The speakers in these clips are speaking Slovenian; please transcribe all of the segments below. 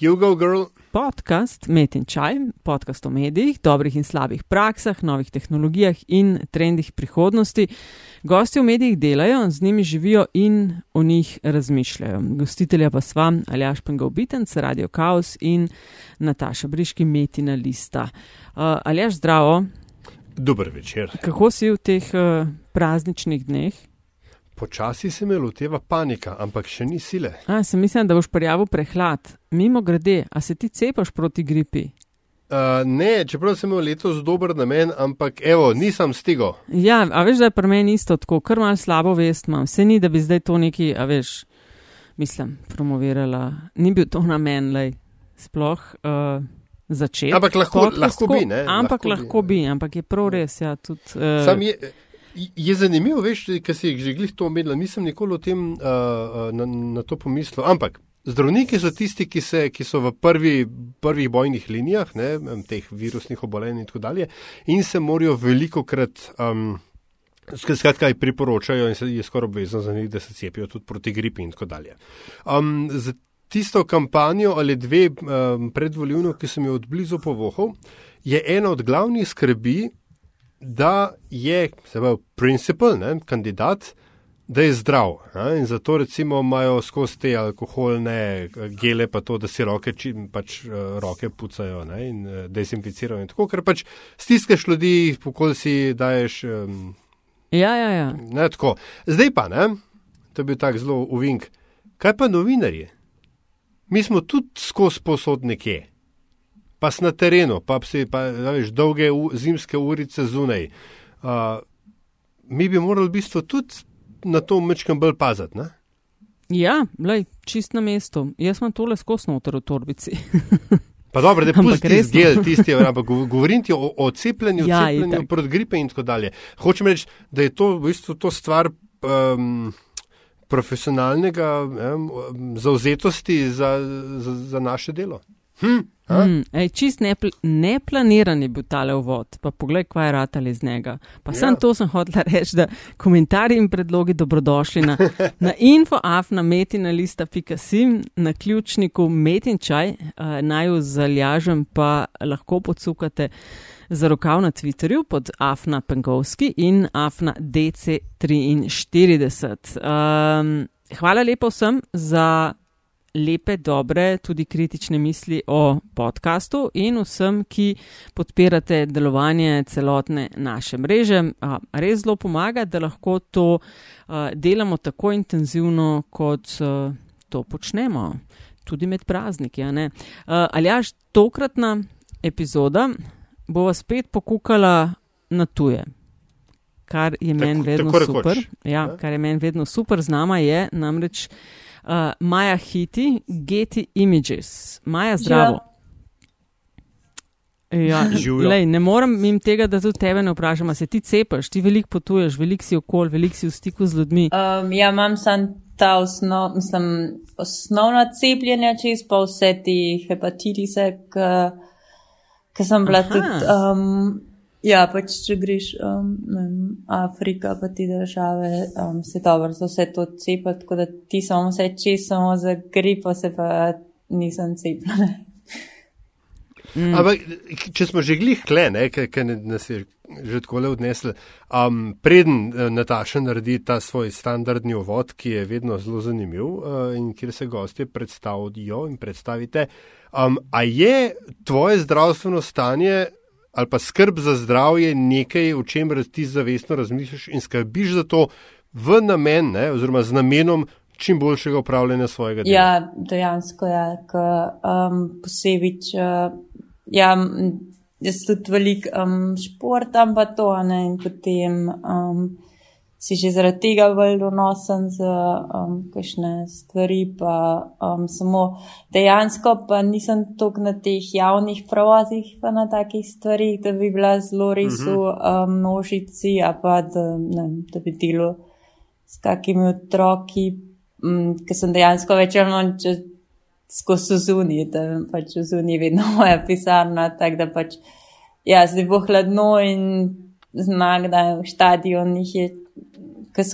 Jugo Girl. Podcast Met in Čaj, podcast o medijih, dobrih in slabih praksah, novih tehnologijah in trendih prihodnosti. Gosti v medijih delajo, z njimi živijo in o njih razmišljajo. Gostitelja pa sva Aljaš Pengov Bitenc, Radio Chaos in Nataša Briški Metina Lista. Uh, Aljaš, zdravo. Dober večer. Kako si v teh uh, prazničnih dneh? Počasi se me loteva panika, ampak še ni sile. A, sem mislil, da boš prijavil prehlad. Mimo grede, a se ti cepaš proti gripi? Uh, ne, čeprav sem imel letos dober namen, ampak evo, nisem stigo. Ja, a veš, da je pri meni isto tako, kar mal slabo vest imam. Se ni, da bi zdaj to neki, a veš, mislim, promovirala. Ni bil to namen, lej, sploh uh, začeti. Ampak lahko, lahko bi, ne? Ampak lahko, lahko bi, bi, ampak je prav res, ja, tudi. Uh, Sam je. Je zanimivo, veš, ker si jih že glih to omenila, nisem nikoli o tem uh, na, na to pomislil. Ampak zdravniki so tisti, ki, se, ki so v prvi, prvih bojnih linijah, ne, teh virusnih obolenj in tako dalje, in se morajo veliko krat, um, skratka, priporočajo in se je skoraj obvezno za njih, da se cepijo tudi proti gripi in tako dalje. Um, za tisto kampanjo ali dve um, predvoljivno, ki sem jo odblizu povohal, je ena od glavnih skrbi, da je, se pravi, principal, ne, kandidat, da je zdrav. Ne, in zato recimo imajo skozi te alkoholne gele, pa to, da si roke, čim, pač, uh, roke pucajo ne, in uh, dezinficirajo. In tako, ker pač stiskeš ljudi, pokol si daješ. Um, ja, ja, ja. Ne, tako. Zdaj pa, ne, to je bil tak zelo uvink. Kaj pa novinarji? Mi smo tudi skozi posod nekje pa si na terenu, pa si pa veš, dolge u, zimske urice zunaj. Uh, mi bi morali v bistvu tudi na to mečkam bolj paziti. Ne? Ja, lej, čist na mestu. Jaz imam tole skosno v torbici. Pa dobro, da pusti zgel tisti, ampak govorim ti o, o cepljenju, ja, cepljenju proti gripe in tako dalje. Hočem reči, da je to v bistvu to stvar um, profesionalnega um, zauzetosti za, za, za naše delo. Hm? Mm, ej, čist nepl neplaniran je bil tale uvod, pa poglej, kaj je ratali z njega. Pa ja. sem to sem hodila reči, da komentarji in predlogi dobrodošli na, na infoaf na metinalista.sim na ključniku metinčaj, uh, naj jo zaljažem pa lahko podsukate za rokav na Twitterju pod afna pengovski in afna dc43. Um, hvala lepo vsem za lepe, dobre, tudi kritične misli o podkastu in vsem, ki podpirate delovanje celotne naše mreže. Res zelo pomaga, da lahko to delamo tako intenzivno, kot to počnemo, tudi med prazniki. Ali jaš tokratna epizoda bo vas spet pokukala na tuje. Kar je meni vedno super. Ja, kar je meni vedno super, z nama je namreč uh, Maja Hiti, Getty Images. Maja, zdravo. Ja, lej, ne morem jim tega, da tudi tebe ne vprašam, se ti cepaš, ti veliko potuješ, veliko si okol, veliko si v stiku z ljudmi. Um, ja, imam sam ta osnov, mislim, osnovna cepljenja, čez pa vse ti hepatitise, ki sem bila Aha. tudi. Um, Ja, pač če greš um, vem, Afrika, pa ti države, um, se dobro za vse to cepa, tako da ti samo vse čez, samo za gripo se pa nisem cepila. Mm. Ampak, če smo že glih kle, ker nas je že tako le odnesli, um, preden uh, Nataša naredi ta svoj standardni uvod, ki je vedno zelo zanimiv uh, in kjer se gostje predstavijo in predstavite, um, a je tvoje zdravstveno stanje ali pa skrb za zdravje nekaj, o čemer ti zavestno razmišljaš in skrbiš za to v namen, ne, oziroma z namenom čim boljšega upravljanja svojega dela. Ja, dejansko je, ja, um, posebej, uh, ja, jaz tudi velik um, športam pa to, ne, in potem. Um, si že zaradi tega bolj donosen za um, kakšne stvari, pa um, samo dejansko pa nisem tok na teh javnih provozih, pa na takih stvarih, da bi bila zelo res v mhm. um, množici, a pa da, ne, da bi delo s kakimi otroki, um, ker sem dejansko večerno skozi zunije, da pač v zunije vedno moja pisarna, tako da pač, ja, zdaj bo hladno in znak, da v stadionih je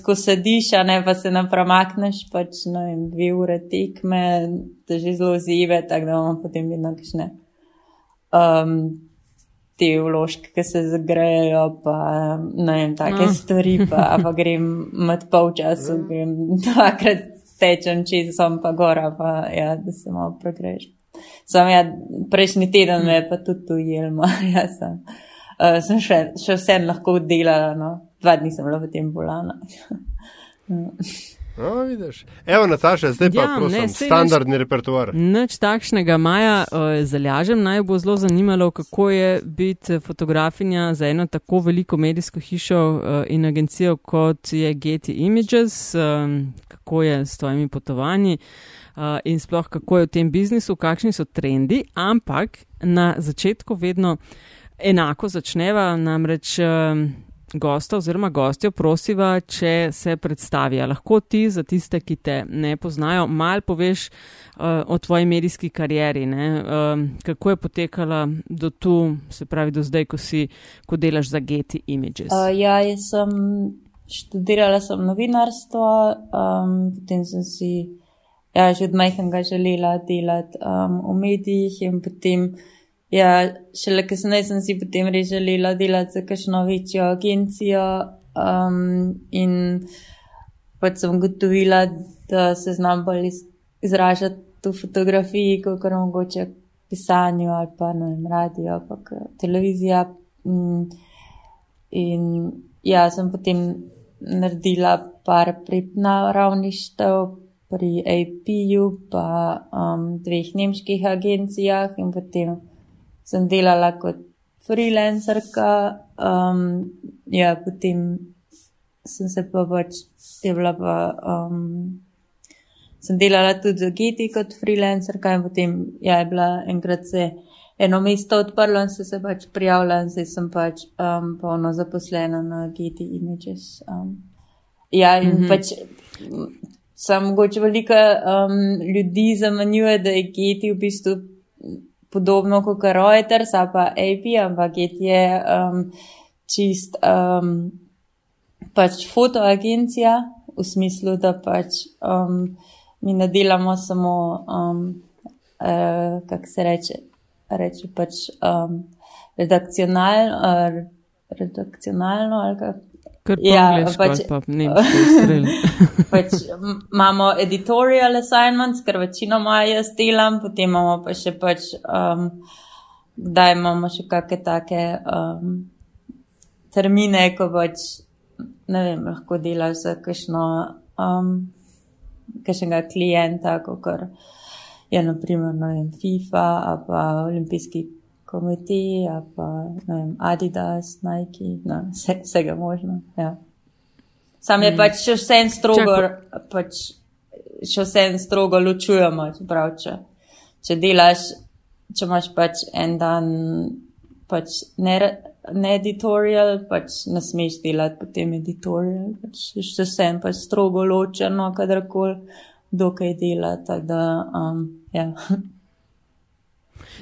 ko sediš, a ne pa se napramakneš, pač in dve ure tekme, te že zelo zive, tako da imamo potem vedno kakšne um, te vložke, ki se zagrejo, pa ne vem, take no. stvari, pa, pa grem med polčasu, grem dvakrat tečem čez, sem pa gora, pa ja, da se malo pregreš. Sam ja, prejšnji teden me je pa tudi tu jelma, jaz sem, uh, sem še, še vse lahko delala, no dva dni sem bila v tem bolana. No, vidiš. Evo, Nataša, zdaj pa ja, prosim, ne, standardni repertoar. Nič takšnega, Maja, zalažem, naj bo zelo zanimalo, kako je biti fotografinja za eno tako veliko medijsko hišo in agencijo, kot je Getty Images, kako je s tvojimi potovanji in sploh kako je v tem biznisu, kakšni so trendi, ampak na začetku vedno enako začneva, namreč gosta oziroma gostjo prosiva, če se predstavi. Lahko ti za tiste, ki te ne poznajo, mal poveš uh, o tvoji medijski karieri, uh, kako je potekala do tu, se pravi do zdaj, ko si, ko delaš za Getty Images. Uh, ja, jaz sem študirala sem novinarstvo, um, potem sem si ja, že od majhnega želela delati um, v medijih in potem Ja, šele kasneje sem si potem res želela delati za kakšno večjo agencijo um, in pač sem gotovila, da se znam bolj izražati v fotografiji, kot kar mogoče pisanju ali pa na radio, pa televizija. Mm, in ja, sem potem naredila par naravništev pri AP-ju, pa um, dveh nemških agencijah in potem sem delala kot freelancerka, um, ja, potem sem se pa pač, je bila pa, um, sem delala tudi za Giti kot freelancerka in potem, ja, je bila enkrat se eno mesto odprlo in sem se pač prijavila in zdaj sem pač um, polno zaposlena na Giti Images. Um, ja, in mm -hmm. pač. Sam mogoče veliko um, ljudi zamanjuje, da je Geti v bistvu podobno kot Reuters ali pa AP, ampak je um, čist um, pač fotoagencija v smislu, da pač um, mi ne delamo samo, um, uh, kako se reče, reče pač um, redakcionalno, uh, redakcionalno ali kako. Kar ja, pač, pa pač imamo editorial assignments, ker večino maja jaz delam, potem imamo pa še pač, um, da imamo še kakšne take um, termine, ko pač, ne vem, lahko delaš za kakšno, um, kakšnega klienta, kot je naprimer, ne vem, FIFA ali pa olimpijski komiti, pa vem, Adidas, Nike, no, vse, vsega možno. Ja. Sam je mm. pač še vse en strogo, pač še vse en strogo ločujemo, čeprav če, če delaš, če imaš pač en dan, pač ne, ne editorial, pač ne smeš delati potem editorial, pač še vse en pač strogo ločeno, kadarkoli, dokaj dela, tako da, um, ja.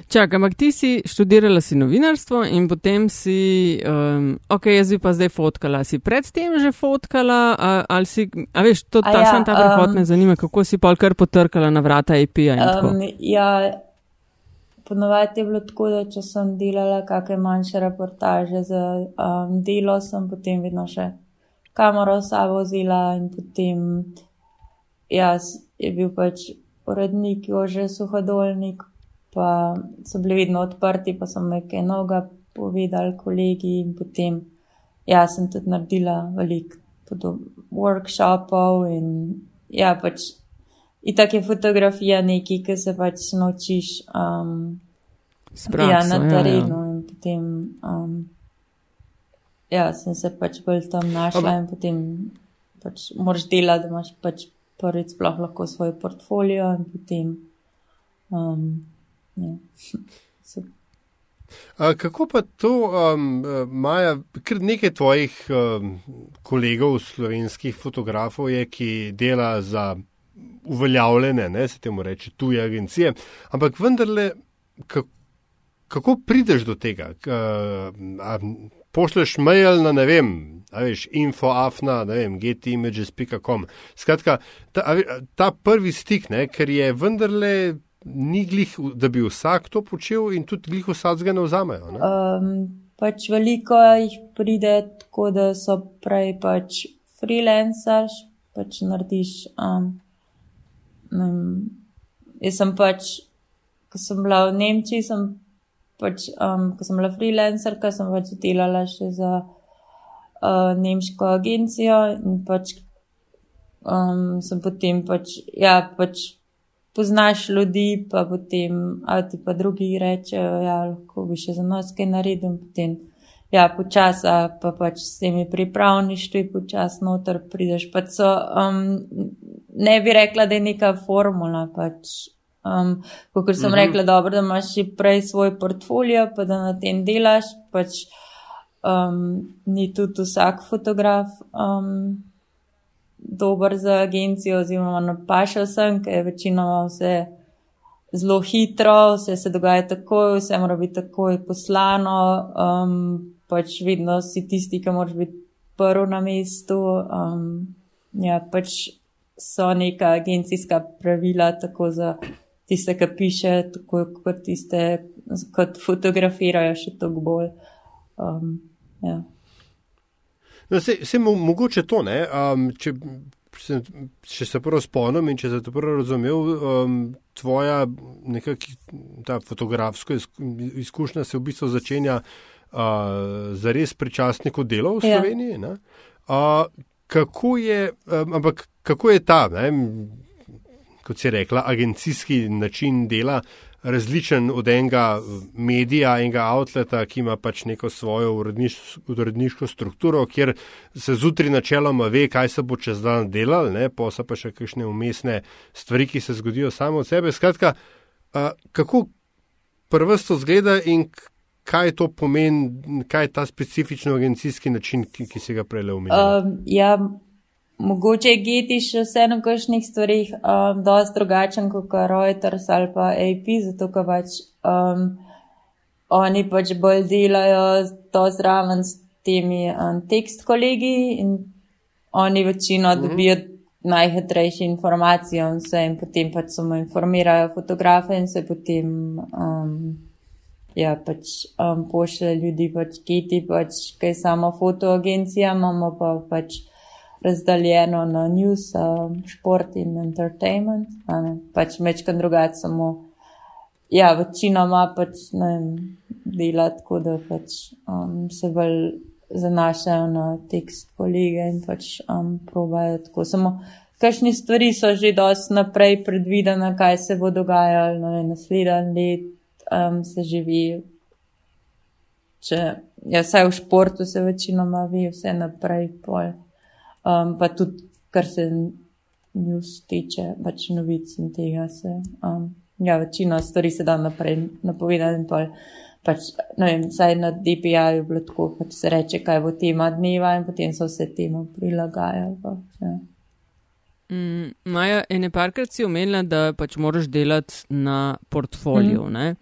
Čakaj, ampak ti si študirala si novinarstvo in potem si, um, ok, jaz bi pa zdaj fotkala. Si predtem že fotkala ali si, a veš, to, ta, ja, ta prehod um, me zanima, kako si pa kar potrkala na vrata IP-ja in um, tako. Ja, ponovadi je bilo tako, da če sem delala kakšne manjše reportaže za um, delo, sem potem vedno še kamero sabo vzela in potem jaz je bil pač urednik Jože Suhodolnik, pa so bili vedno odprti, pa so me kaj noga povedali kolegi in potem, ja, sem tudi naredila veliko workshopov in ja, pač itak je fotografija nekaj, ki se pač naučiš um, ja, na terenu ja, ja. in potem, um, ja, sem se pač bolj tam našla in potem pač moraš delati, da imaš pač prvič sploh lahko svoj portfolio in potem um, Ja. Kako pa to, um, Maja, ker nekaj tvojih um, kolegov, slovenskih fotografov je, ki dela za uveljavljene, ne se temu reče, tuje agencije, ampak vendarle, kako, kako prideš do tega? A, pošleš mail na ne vem. A veš, infoafna, ne vem, getimages.com. Skratka, ta, a ta prvi stik, ne, ker je vendarle ni glih, da bi vsak to počel in tudi glih vsak ga ne vzamejo. Ne? Um, pač veliko jih pride tako, da so prej pač freelancers, pač narediš. Um, vem, jaz sem pač, ko sem bila v Nemčiji, sem pač, um, ko sem bila freelancer, ko sem pač delala še za uh, nemško agencijo in pač um, sem potem pač, ja, pač poznaš ljudi, pa potem, a ti pa drugi rečejo, ja, lahko bi še za nas kaj naredil, potem, ja, počasa, pa pač s temi pripravništvi počas noter prideš, pač so, um, ne bi rekla, da je neka formula, pač, um, kot sem Mhm. rekla, dobro, da imaš še prej svoj portfolio, pa da na tem delaš, pač, um, ni tudi vsak fotograf, um, dober za agencijo, oziroma napašal sem, ker je večinoma vse zelo hitro, vse se dogaja takoj, vse mora biti takoj poslano, um, pač vedno si tisti, ki moraš biti prvi na mestu. Um, ja, pač so neka agencijska pravila, tako za tiste, ki piše, tako kot tiste, kot fotografirajo, še toliko bolj. Um, ja. No, se, se mo, mogoče to, ne, um, če, se, če se prvo spomnim in če se to prvo razumel, um, tvoja nekakšna fotografska izkušnja se v bistvu začenja uh, za res pri časniku delo v Ja. Sloveniji. Ja. Uh, kako, je, um, ampak kako je ta, ne, kot si rekla, agencijski način dela različen od enega medija, enega outleta, ki ima pač neko svojo uredniš, uredniško strukturo, kjer se zjutraj načeloma ve, kaj se bo čez dan delal, ne, pa so pa še kakšne umestne stvari, ki se zgodijo samo od sebe. Skratka, uh, kako prvrsto zgleda in kaj to pomeni, kaj je ta specifičen agencijski način, ki, ki si ga prej omenil. Um, ja, mogoče je Geti še vseeno v kakšnih stvarih um, dosti drugačen kot Reuters ali pa AP, zato ker pač um, oni pač bolj delajo to zraven s temi um, tekst kolegi in oni večino Mhm. dobijo najhitrejše informacije in vse in potem pač samo informirajo fotografe in se potem um, ja, pač um, pošlje ljudi pač Geti, pač kaj samo fotoagencija, imamo pa pač razdaljeno na news, um, šport in entertainment, pač mečkan drugače samo, ja, večinoma pač, ne vem, dela tako, da pač um, se bolj zanašajo na tekst kolege in pač um, probajo tako samo. Kakšni stvari so že dosti naprej predvidene, kaj se bo dogajalo, ne vem, naslednji let um, se živi. Če, ja, saj v športu se večinoma ve vse naprej, pol. Um, pa tudi, kar se news tiče, pač novic in tega se. Um, ja, večina stvari se da naprej napovedati in pol. Pač, ne vem, saj na DPI je bilo tako, pač se reče, kaj bo tema dneva in potem so vse temu prilagajali. Pa, ja. Mm, Maja, ene parkrat si omenila, da pač moraš delati na portfoliju. Mm.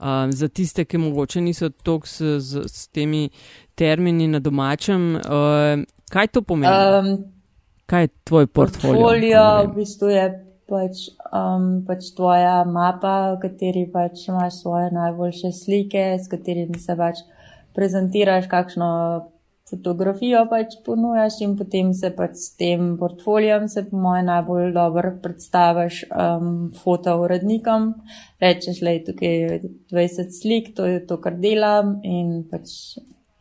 Uh, za tiste, ki mogoče niso tako s, z, s temi termini na domačem, uh, kaj to pomeni? Um, kaj je tvoj portfolio? Portfolio v bistvu je pač, um, pač tvoja mapa, v kateri pač imaš svoje najboljše slike, s katerimi se pač prezentiraš, kakšno fotografijo pač ponujaš in potem se pač s tem portfolijem se po mojem najbolj dobro predstaviš um, fotourednikom. Rečeš, le tukaj je 20 slik, to je to, kar delam in pač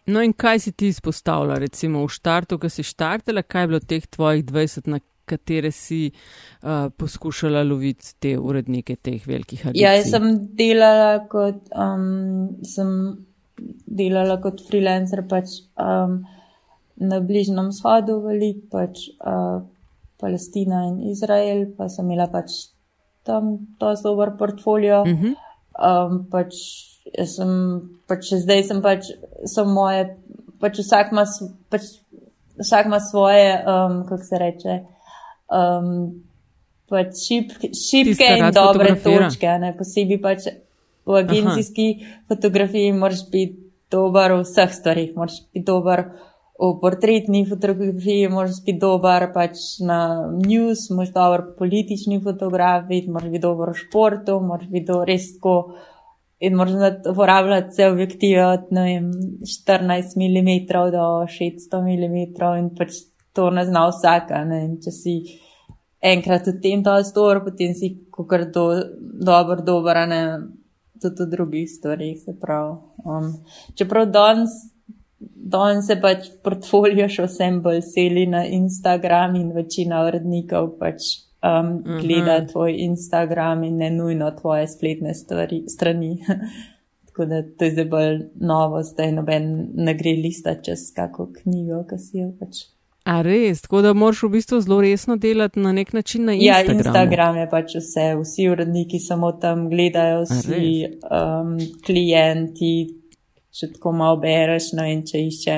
No in kaj si ti izpostavila, recimo v štartu, ko si štartala, kaj je bilo teh tvojih 20, na katere si uh, poskušala loviti te urednike teh velikih agencij? Ja, jaz sem delala kot, um, sem delala kot freelancer pač um, na Bližnjem shodu velik, pač uh, Palestina in Izrael, pa sem imela pač tam to dober portfolio. Uh -huh. Um, pač jaz sem, pač zdaj sem pač, so moje, pač vsak ima, pač vsak ima svoje, um, kako se reče, um, pač šip, šipke in dobre točke, a ne posebej pač v agencijski Aha. fotografiji moraš biti dober v vseh stvarih, moraš biti dober v portretni fotografiji, moraš biti dober pač na news, moraš biti dober v politični fotografiji, moraš biti dober v športu, moraš biti res tako in moraš uporabljati vse objektive od vem, 14 mm do 600 mm in pač to ne zna vsaka. Ne? In če si enkrat v tem to stor, potem si kakor do, dober, dober, ne tudi v drugih stvarih. Um, čeprav danes Danes se pač portfolio še vsem bolj seli na Instagram in večina urednikov pač um, -huh. gleda tvoj Instagram in ne nujno tvoje spletne stvari, strani. Tako da to je zdaj bolj novo, zdaj noben ne gre lista čez kako knjigo, ki si jo pač. A res, tako da moraš v bistvu zelo resno delati na nek način na Instagramu. Ja, Instagram je pač vse, vsi uredniki samo tam gledajo, vsi um, klienti, če tako malo bereš, no in če išče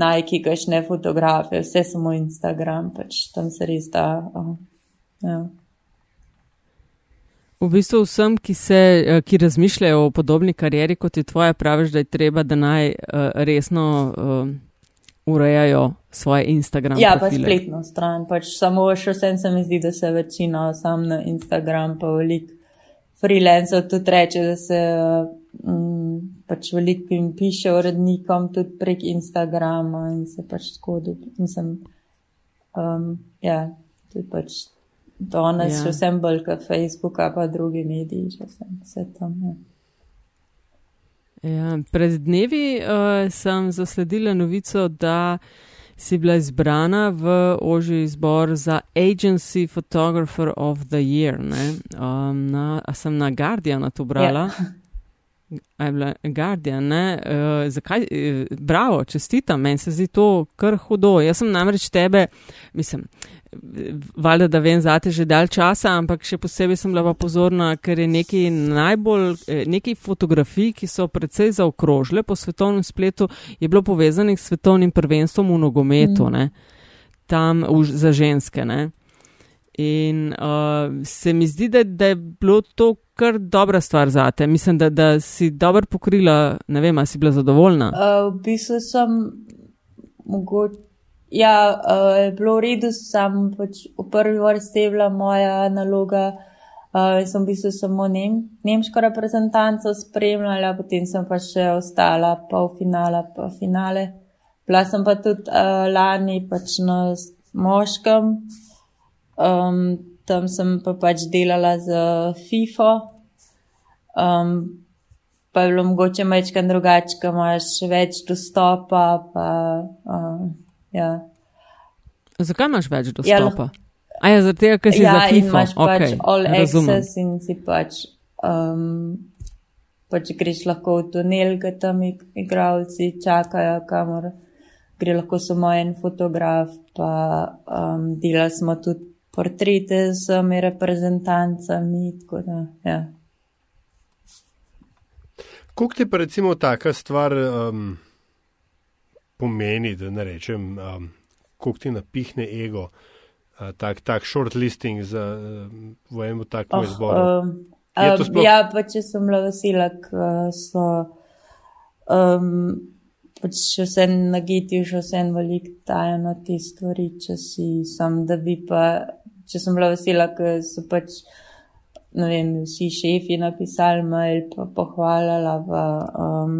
najki, kakšne fotografije, vse samo Instagram, pač tam se res da. Oh, ja. V bistvu vsem, ki, se, eh, ki razmišljajo o podobni karieri kot je tvoja, praviš, da je treba, da naj uh, resno uh, urejajo svoje Instagram. Ja, profile. pa spletno stran. Pač samo še vsem se mi zdi, da se večina sam na Instagram, pa velik freelancer tudi reče, da se. Uh, pač veliko jim piše urednikom tudi prek Instagrama in se pač tako. Mislim, um, ja, je pač danes ja. še vsem bolj kot Facebook, pa drugi mediji, že sem vse tam. Ja. Ja, pred dnevi uh, sem zasledila novico, da si bila izbrana v oži izbor za Agency Photographer of the Year. Um, na, a sem na Guardianu to brala? Ja. Je bila Guardian, ne? Uh, zakaj? Uh, bravo, čestitam, meni se zdi to kar hudo. Jaz sem namreč tebe, mislim, valjda, da vem zate že dalj časa, ampak še posebej sem bila pozorna, ker je nekaj najbolj, eh, nekaj fotografij, ki so predvsej zaokrožile po svetovnem spletu, je bilo povezanih s svetovnim prvenstvom v nogometu, mm. ne? Tam v, za ženske, ne? In uh, se mi zdi, da, da je bilo to kar dobra stvar za te. Mislim, da, da si dobro pokrila, ne vem, ali si bila zadovoljna. Uh, v bistvu sem mogoče. Ja, uh, je bilo v redu, sem pač v prvi vrsti bila moja naloga. Uh, sem v bistvu samo nem, nemško reprezentanco spremljala, potem sem pa še ostala pol finala, pa finale. Bila sem pa tudi uh, lani pač na moškem. Um, tam sem pa pač delala z FIFO. Um, pa je bilo mogoče mečkan drugače, ker imaš več dostopa. Pa, um, ja. Zakaj imaš več ja, dostopa? Ja, A ja, tega, ker si ja, za FIFO. imaš okay, pač all razumem. access in si pač, um, pač greš lahko v tunel, ker tam igravci čakajo, kamor gre lahko samo en fotograf, pa um, delali smo tudi portrete z vsemi reprezentancami. Da, ja. Kako ti pa recimo taka stvar um, pomeni, da ne rečem, um, kako ti napihne ego, uh, tak, tak short listing za uh, v enem takem oh, izboru? Um, um, ja, pa če sem bila vesela, ker so. Um, pač vse nagiti, še vse veliko dajo na te stvari, če si sam, da bi pa če sem bila vesela, ker so pač, ne vem, vsi šefi napisali mail, pa pohvalila, pa, um,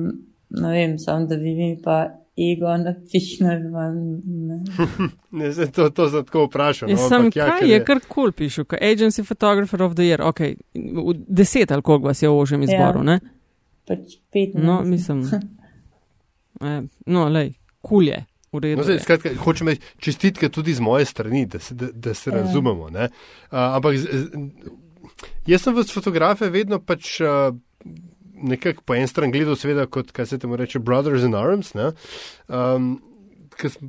ne vem, sam da bi mi pa ego napihnil. Ne, ne zdaj to, to sem tako vprašal. No, sem, ja, kaj je, kar kul cool pišu, kaj Agency Photographer of the Year, ok, deset ali koliko vas je v ožem izboru, ja. ne? Pač pet. No, mislim. eh, no, lej, kul cool je. No, zdaj, skratka, hočem reči čestitke tudi z moje strani, da se, da, da se ja. razumemo. Uh, ampak z, z, jaz sem v fotografe vedno pač uh, nekako po en stran gledal, seveda, kot se temu reče, Brothers in Arms. Um, Sem,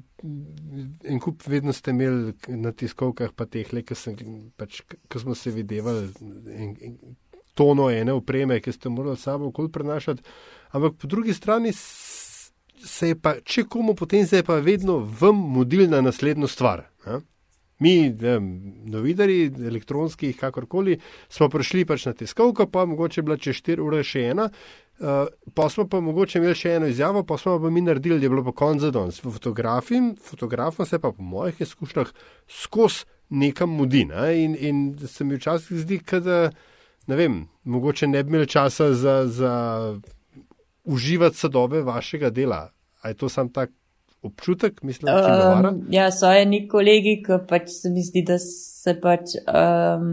en kup vedno ste imeli na tiskovkah, pa teh le, pač, smo se videvali, in, in tono ene opreme, ki ste morali sabo okoli prenašati. Ampak po drugi strani se je pa, če komu potem se je pa vedno vam modil na naslednjo stvar. Ne? Mi, novinari, elektronski, kakorkoli, smo prišli pač na tiskovko, pa mogoče bila čez 4 ure še ena, Uh, pa smo pa mogoče imeli še eno izjavo, pa smo pa mi naredili, da je bilo pa konc za danes. Fotografom se pa po mojih izkušnjah skozi nekam mudi. Ne? In, in se mi včasih zdi, da ne vem, mogoče ne bi imeli časa za, za uživati sadove vašega dela. A je to sam tak občutek, mislim, da je to? Um, ja, so eni kolegi, ki pač se mi zdi, da se pač um,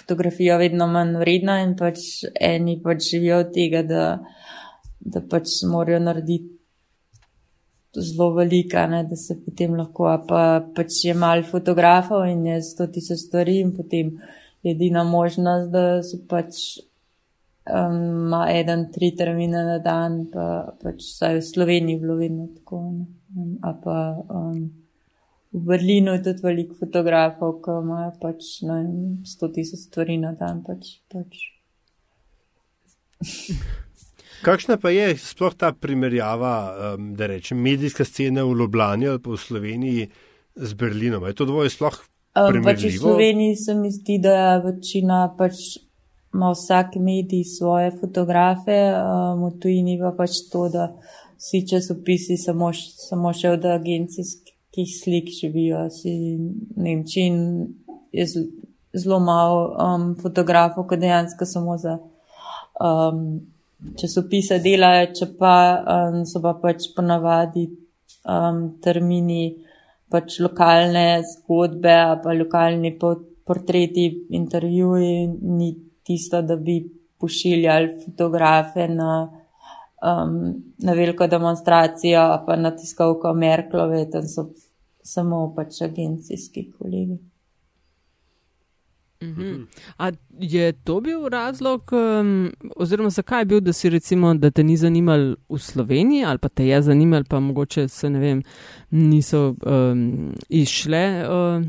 fotografija vedno manj vredna in pač eni pač živijo od tega, da, da pač morajo narediti zelo velika, ne, da se potem lahko, pa pač je mal fotografov in je sto tisoč stvari in potem edina možnost, da se pač um, ima eden, tri termine na dan, pa pač vsaj v Sloveniji bilo vedno tako. Ne, a pa um, v Berlinu je tudi veliko fotografov, ki imajo pač ne, 100 tisoč stvari na dan. Pač, pač. Kakšna pa je sploh ta primerjava, um, da rečem, medijska scena v Ljubljani ali pa v Sloveniji z Berlinom? Je to dvoje sploh? Um, pač v Sloveniji se mi zdi, da je večina pač ima vsak medij svoje fotografe, um, v tujini pa pač to, da vsi časopisi samo, samo še od agencijskih slik živijo, si Nemčiji in je zelo malo um, fotografov, ki dejansko samo za um, časopise delajo, če pa um, so pa pač ponavadi um, termini, pač lokalne zgodbe, pa lokalni portreti, intervjuji, ni tisto, da bi pošiljali fotografe na. Um, na veliko demonstracijo, pa na tiskovko Merklove, tam so samo pač agencijski kolegi. Mhm. A je to bil razlog, um, oziroma zakaj je bil, da si recimo, da te ni zanimal v Sloveniji ali pa te je zanimal, pa mogoče se ne vem, niso um, išle uh,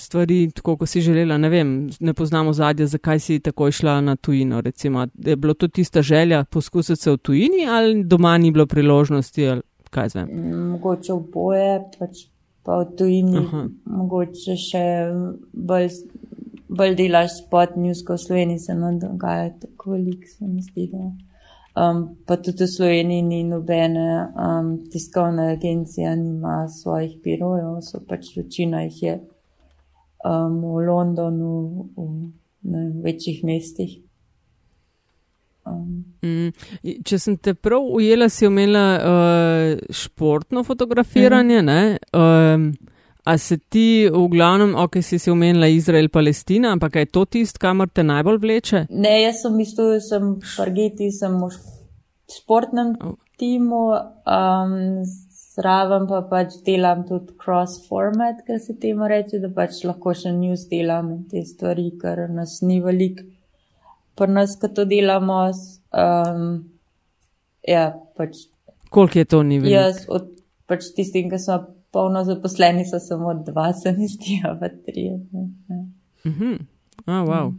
stvari tako, kot si želela, ne vem, ne poznamo zadnje, zakaj si tako išla na tujino, recimo, je bilo to tista želja poskusiti se v tujini ali doma ni bilo priložnosti ali kaj zvem? Mogoče oboje, pač pa v tujini, Aha. mogoče še bolj, bolj delaš spot news, ko v Sloveniji se nam dogaja tako veliko, se mi zdi. Da. Um, pa tudi v Sloveniji ni nobene um, tiskovne agencije, nima svojih birojev, so pač večina jih je um, v Londonu, v ne, večjih mestih. Um. Če sem te prav ujela, si omela uh, športno fotografiranje. Mm. Um, a se ti v glavnem, ok, si si omenila Izrael, Palestina, ampak je to tisto, kamor te najbolj vleče? Ne, jaz sem mislila, da sem v Špargeti, sem v športnem oh. timu, um, zraven pa pač delam tudi cross-format, kar se temu reče, da pač lahko še news delam in te stvari, ker nas ni veliko pri nas, ko to delamo. Um, ja, pač, Koliko je to nivo? Jaz, od pač tistih, ki so polno zaposleni, so samo dva, se mi zdi, pa tri. Ja. Mhm. Ah, wow.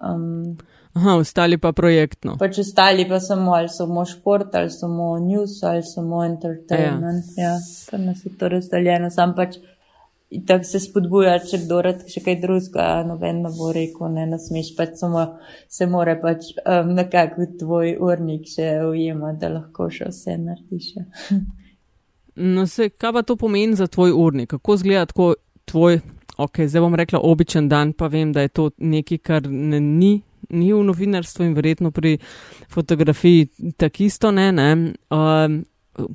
Um, Aha, ostali pa projektno. Pač ostali pa samo ali samo šport, ali samo news, ali samo entertainment. Ja, ja kar nas je to razdaljeno. Sam pač tako se spodbuja, če kdo rad še kaj drugega, noben ne bo rekel, ne nasmeš, pač samo se more pač um, nekako tvoj urnik še ujema, da lahko še vse narediš. no, se, kaj pa to pomeni za tvoj urnik? Kako zgleda tako tvoj, ok, zdaj bom rekla običen dan, pa vem, da je to nekaj, kar ne, ni. Ni v novinarstvu in verjetno pri fotografiji tako isto, ne, ne. Um,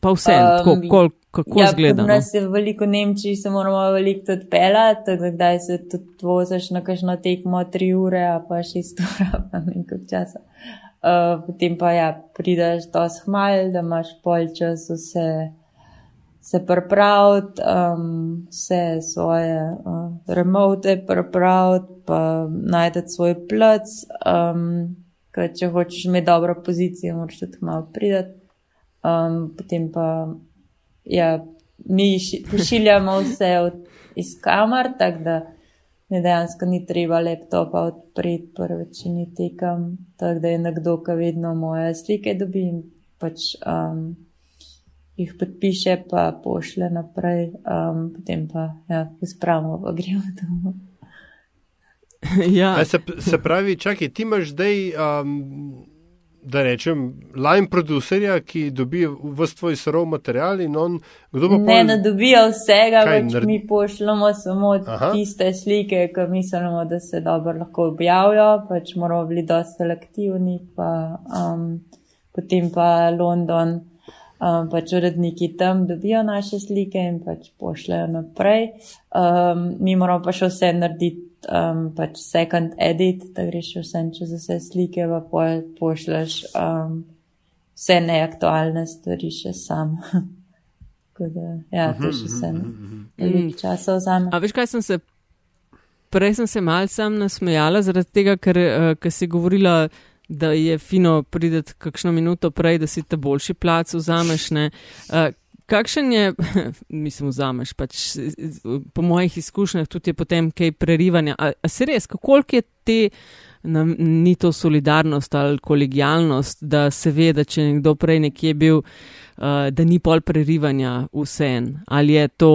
pa vse, um, koliko kako ja, zgleda. Pri nas je veliko Nemčij, se moramo veliko tudi pelati, tako da se tudi voziš na kakšno tekmo tri ure, a pa šest ur, pa nekaj časa. Uh, potem pa ja, prideš do smal, da imaš pol čas vse se pripraviti, um, vse svoje uh, remote pripraviti, pa najdete svoj plac, um, ker če hočeš imeti dobro pozicijo, moraš tudi malo pridati. Um, potem pa ja, mi pošiljamo vse od, iz kamer, tako da mi dejansko ni treba laptopa odpreti, po večini tekam, tako da je nekdo, ki vedno moje slike dobi in pač um, jih podpiše, pa pošle naprej, um, potem pa ja, spravimo, pa gremo domov. ja. se, se pravi, čakaj, ti imaš zdaj. Um, da rečem, line producerja, ki dobi vse tvoj surov material in on, kdo bo Ne, pol- ne dobijo vsega, naredi- mi pošljemo samo Aha. tiste slike, ki mislimo, da se dobro lahko objavijo, pač moramo biti dosti selektivni, pa um, potem pa London, um, pač uredniki tam dobijo naše slike in pač pošljajo naprej. Um, mi moramo pa še vse narediti, um, pač second edit, da greš še vse čez vse slike, pa pol pošljaš um, vse neaktualne stvari še sam. Tako da, ja, to še vse veliko časa vzame. A veš, kaj sem se, prej sem se malce nasmejala zaradi tega, ker, uh, si govorila, da je fino prideti kakšno minuto prej, da si te boljši plac vzameš. Ne? Uh, kakšen je, mislim, vzameš, pač, po mojih izkušnjah tudi je potem kaj prerivanja. A, a se res, kako je te, na, ni to solidarnost ali kolegijalnost, da se ve, da če nekdo prej nekje bil. Uh, da ni pol prerivanja vse en, ali je to,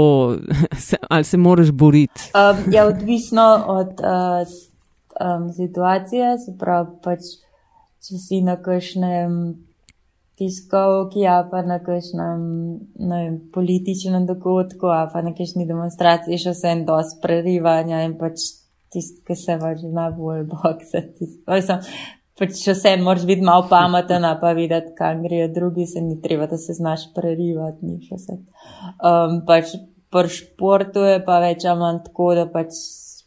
se, ali se moraš boriti. Um, je odvisno od uh, um, situacije, se pravi, pač, če si na kakšnem tiskovki, a pa na kakšnem ne političnem dogodku, a pa na kakšni demonstraciji, še vse en dos prerivanja in pač tisti, ki se pač zna bolj boksati. Pač še vse moraš biti malo pameten, pa videti, kam grejo drugi, se ni treba, da se znaš prerivati, ni še vse. Um, pač pri športu je pa več ali manj tako, da pač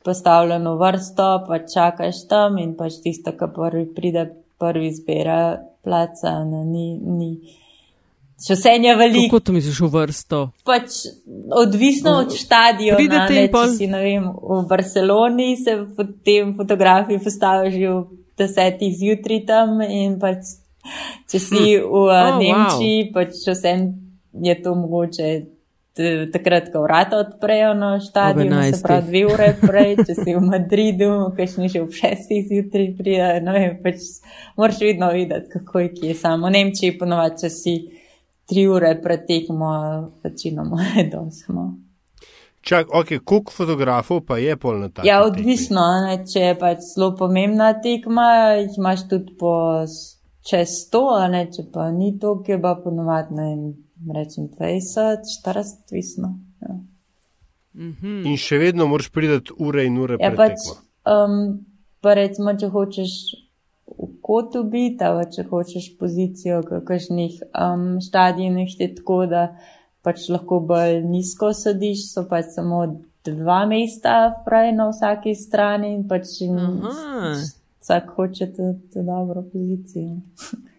postavljeno vrsto, pa čakaš tam in pač tisto, ki prvi pride, prvi zbira placa, ne, ni, ni. Še vse je veliko. Kako to misliš v vrsto? Pač odvisno od stadiona. Pridete in pol- če si, ne vem, v Barceloni se potem fotografi postavijo že v desetih zjutraj tam in pač, če si v Oh, oh, wow. Nemčiji, pač še vse je to mogoče. Takrat, ko vrata odprejo na stadion, se pravi dve ure prej, če si v Madridu, kakšni že ob šestih zjutraj pride, ne vem, pač moraš vidno videti, kako je kje samo. V Nemčiji ponovadi, če si tri ure pred tekmo, večinoma je dosmo. Čak, ok, koliko fotografov pa je pol na taki Ja, odvisno, ne, če je pač zelo pomembna tekma, jih imaš tudi po čez 100, a ne, če pa ni to, ki je pa ponovadi, ne vem, rečem 20, 40, odvisno. Ja. Mhm. In še vedno moraš priti ure in ure Ja, pač, um, pa recimo, če hočeš v kotu biti, ali če hočeš pozicijo v kakšnih um, stadionih, je tako, da pač lahko bolj nizko sediš, so pač samo dva mesta fraj na vsaki strani in pač in Aha. vsak hoče to, to dobro pozicijo.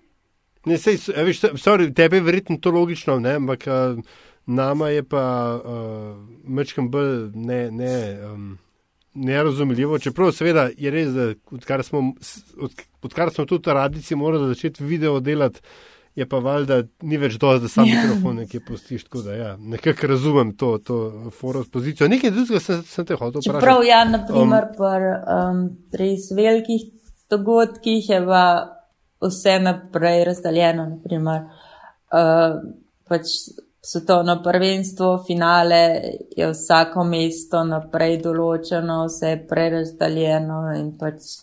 Ne, sej, veš, sorry, tebe je verjetno to logično, ne, ampak uh, nama je pa uh, mečkam bolj ne, ne, um, nerazumljivo, čeprav seveda je res, da odkar smo, od, odkar smo tudi radici morali začeti video delati, je pa valjda ni več dosti, da sam Ja. mikrofon nekje postiš, tako da ja, nekako razumem to, to foro s pozicijo. Nekaj drugega sem, sem te hotel vprašati. Čeprav ja, naprimer, um, pri um, res velikih dogodkih je pa vse naprej razdeljeno, naprimer, uh, pač svetovno prvenstvo, finale je vsako mesto naprej določeno, vse je prerazdeljeno in pač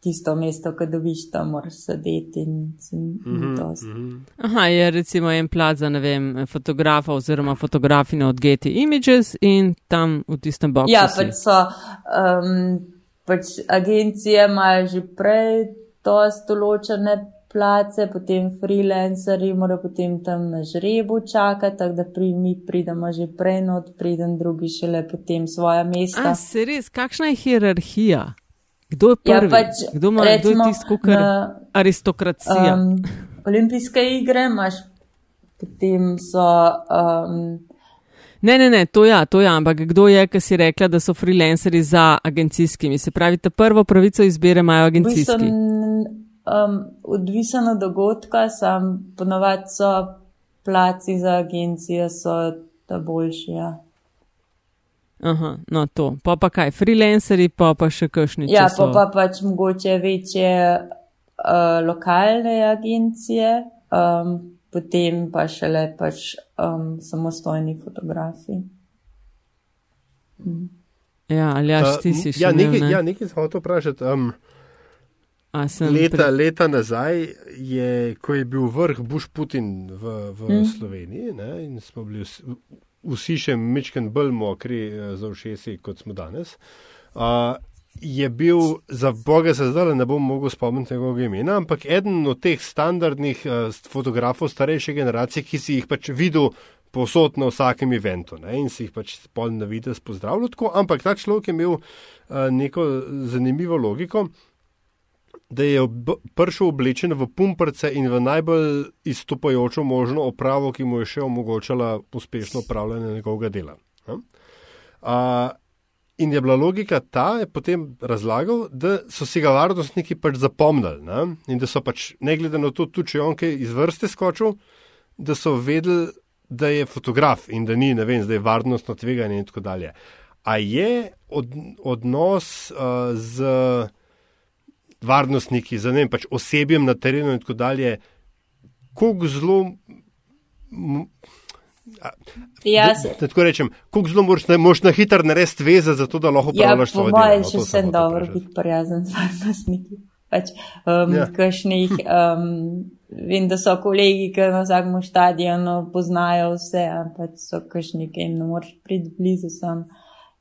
tisto mesto, ki dobiš, tam moraš sedeti in se ni dosti. Mhm. Aha, je recimo en plat za, ne vem, fotografa oziroma fotografine od Getty Images in tam v tistem boksu. Ja, si. pač so um, pač agencije imajo že prej dosti določene place, potem freelanceri morajo potem tam na žrebu čakati, tako da pri, mi pridemo že prej not, priden drugi šele potem svoja mesta. A, se res, kakšna je hierarhija? Kdo je Ja, prvi? pač, kdo ima kdo recimo, tisto, kar aristokracija? Um, olimpijske igre imaš, potem so. Um, ne, ne, ne, to ja, to ja, ampak kdo je, ki si rekla, da so freelanceri za agencijskimi? Se pravi, ta prvo pravico izbire imajo agencijski. um, odvisno od dogodka, sam ponovadi so placi za agencije, so ta boljši. Ja, Aha, no to. Pa pa kaj, freelanceri, pa pa še kakšni. ja pa, pa pač mogoče večje uh, lokalne agencije, um, potem pa šele pač um, samostojni fotografi. Ja, ali jaš, ti si še ja, nekaj, ne? ja, nekaj sem hotel vprašati. Um, leta, pre... leta nazaj, je, ko je bil vrh Bush Putin v, v mm. Sloveniji ne, in smo bili vsi, vsi še mečken bolj mokri eh, za všesi, kot smo danes. Uh, je bil, za Boga se zdaj ne bom mogel spomniti njegovega imena, ampak eden od teh standardnih uh, fotografov starejše generacije, ki si jih pač videl posod na vsakem eventu ne, in si jih pač spolno na videz pozdravljal. Ampak ta človek je imel uh, neko zanimivo logiko da je prišel oblečen v pumprce in v najbolj izstopajočo možno opravo, ki mu je še omogočala uspešno upravljanje njegovega dela. A, in je bila logika ta, je potem razlagal, da so si ga varnostniki pač zapomnili ne? in da so pač, ne glede na to, tudi če je on kaj iz vrste skočil, da so vedeli, da je fotograf in da ni, ne vem, zdaj varnostno tveganje in tako dalje. A je od, odnos uh, z varnostniki, za ne vem, pač osebjem na terenu in tako dalje, kako zelo. Ja, tako rečem, kako zelo moraš na, na hitro narediti veze, zato da lahko upravljaš svoje delo. Ja, še sem dobro biti prijazen z varnostniki. Pač, um, ja. kašnih, um, vem, da so kolegi, ki na vsakem stadionu poznajo vse, ampak so kašni, ki jim ne moreš priti blizu sam.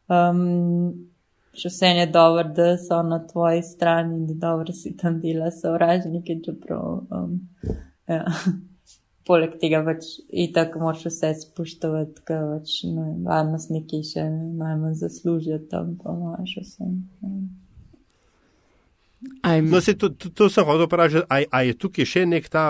Um, še vse je dobro, da so na tvoji strani in da dobro si tam dela sovražniki, čeprav. Um, ja. Poleg tega pač itak moraš vse spoštovati, ker pač no, varnostniki še najmanj zaslužijo tam, pa imaš vse. Ja. No, se, to, to, to sem hotel vprašati, ali je tukaj še nek ta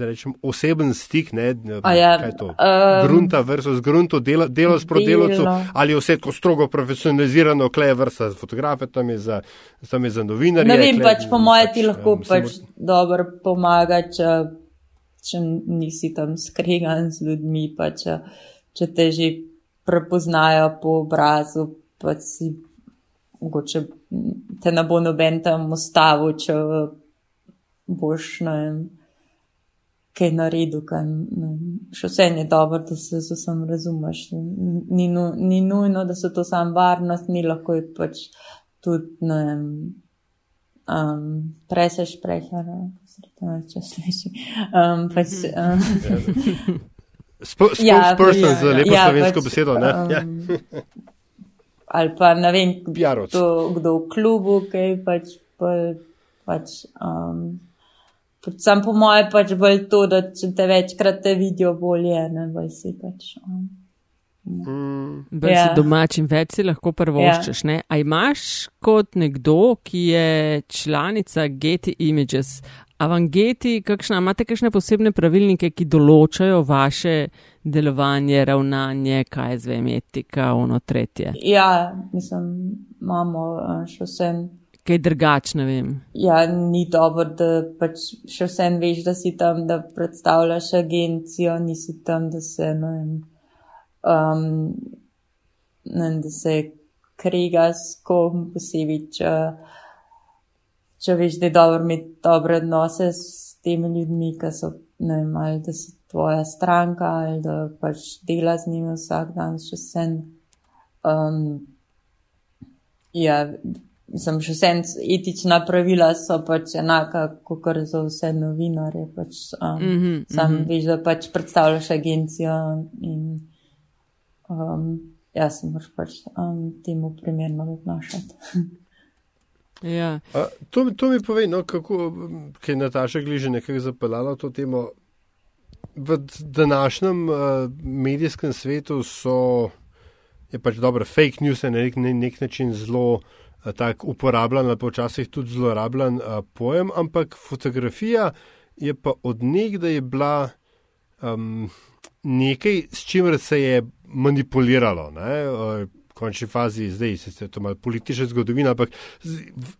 rečem, oseben stik, ne, ja, kaj je to? Um, grunta versus grunto, delo, delo s prodelovcem, ali je vse tako strogo profesionalizirano, kleje vrsta za fotografe, tam je za, tam je za novinarje. Ne vem, pač po moje ti lahko pač mor... dobro pomaga, če, če nisi tam skregan z ljudmi, pa če, če te že prepoznajo po obrazu, pa si mogoče te ne bo noben tam ustavil, če boš na kaj naredil, kaj še vse je dobro, da se z vsem razumeš. Ni, ni nujno, da so to sam varnost, ni lahko je pač tudi, ne vem, um, preseš prehara, če sliši. Um, pač, um, Spokesperson ja, za lepo ja, slovensko pač, besedo, ne? Um, ja ali pa ne vem, kdo, kdo v klubu, kaj pač. pač um, Sam po moje pač bolj to, da če te večkrat te vidijo bolje, ne bolj si pač. Um, Mm. Bolj yeah. si ja. domač in več si lahko prvoščeš. Yeah. A imaš kot nekdo, ki je članica Getty Images, Avangeti, kakšna, imate kakšne posebne pravilnike, ki določajo vaše delovanje, ravnanje, kaj z vem, etika, ono tretje? Ja, mislim, imamo še vse. Kaj drugače, ne vem. Ja, ni dobro, da pač še vse veš, da si tam, da predstavljaš agencijo, nisi tam, da se, ne vem, um, ne vem da se kriga s kom posebej. Uh, če veš, da je dobro imeti dobre odnose s temi ljudmi, ki so, ne vem, ali da so tvoja stranka, ali da pač dela z njimi vsak dan, še sen. Um, ja, sem še sen, etična pravila so pač enaka, kot kar za vse novinarje. Pač, um, mm -hmm, sam mm -hmm. veš, da pač predstavljaš agencijo in um, jaz sem pač um, temu primerno obnašati. Ja. A, to, to mi pove, no, kako je Nataša Gliže nekako zapeljala to temo. V današnjem uh, medijskem svetu so, je pač dobro, fake news je na nek, nek način zelo uh, tak uporabljen, ali pa včasih tudi zlorabljen uh, pojem, ampak fotografija je pa od nekdaj je bila um, nekaj, s čimer se je manipuliralo. Ne? Uh, končni fazi, zdaj se je to malo politična zgodovina, ampak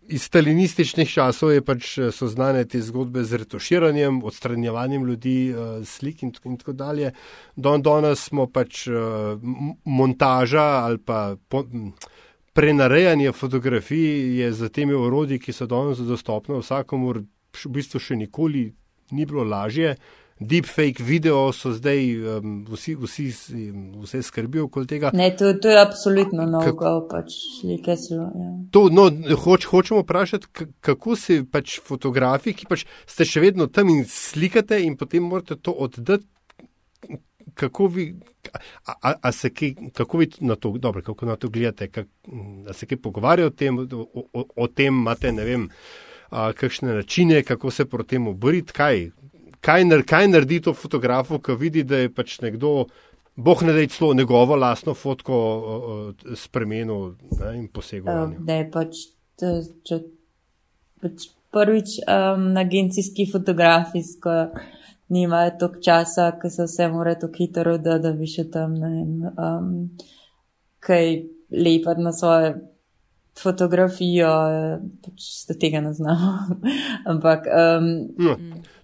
iz stalinističnih časov je pač eh, so znane te zgodbe z retoširanjem, odstranjevanjem ljudi, uh, slik in, in tako dalje. Don danes smo pač uh, montaža ali pa po, prenarejanje fotografij je za temi orodji, ki so danes dostopne vsakomur, v bistvu še nikoli ni bilo lažje. Deepfake video so zdaj um, vsi, vsi, vse skrbijo okoli tega. Ne, to, to je absolutno novo, pač slike so. Ja. To, no, hoč, hočemo vprašati, kako se pač fotografi, ki pač ste še vedno tam in slikate in potem morate to oddati. Kako vi, a, a, a se kaj, kako vi na to, dobro, kako na to gledate, kak, a se kaj pogovarjajo o tem, o, o, o tem imate, ne vem, a, kakšne načine, kako se proti temu boriti, kaj, kaj, kaj naredi to fotografu, ko vidi, da je pač nekdo, boh ne da je celo njegovo lastno fotko spremenil ne, in posegel. Uh, da je pač, to, če, pač prvič um, agencijski fotografijsko. Nimajo toliko časa, ki se vse mora tako hitro, da, da bi še tam ne vem, um, kaj lepa na svojo fotografijo, pač ste tega ne znamo. Ampak. Um, no.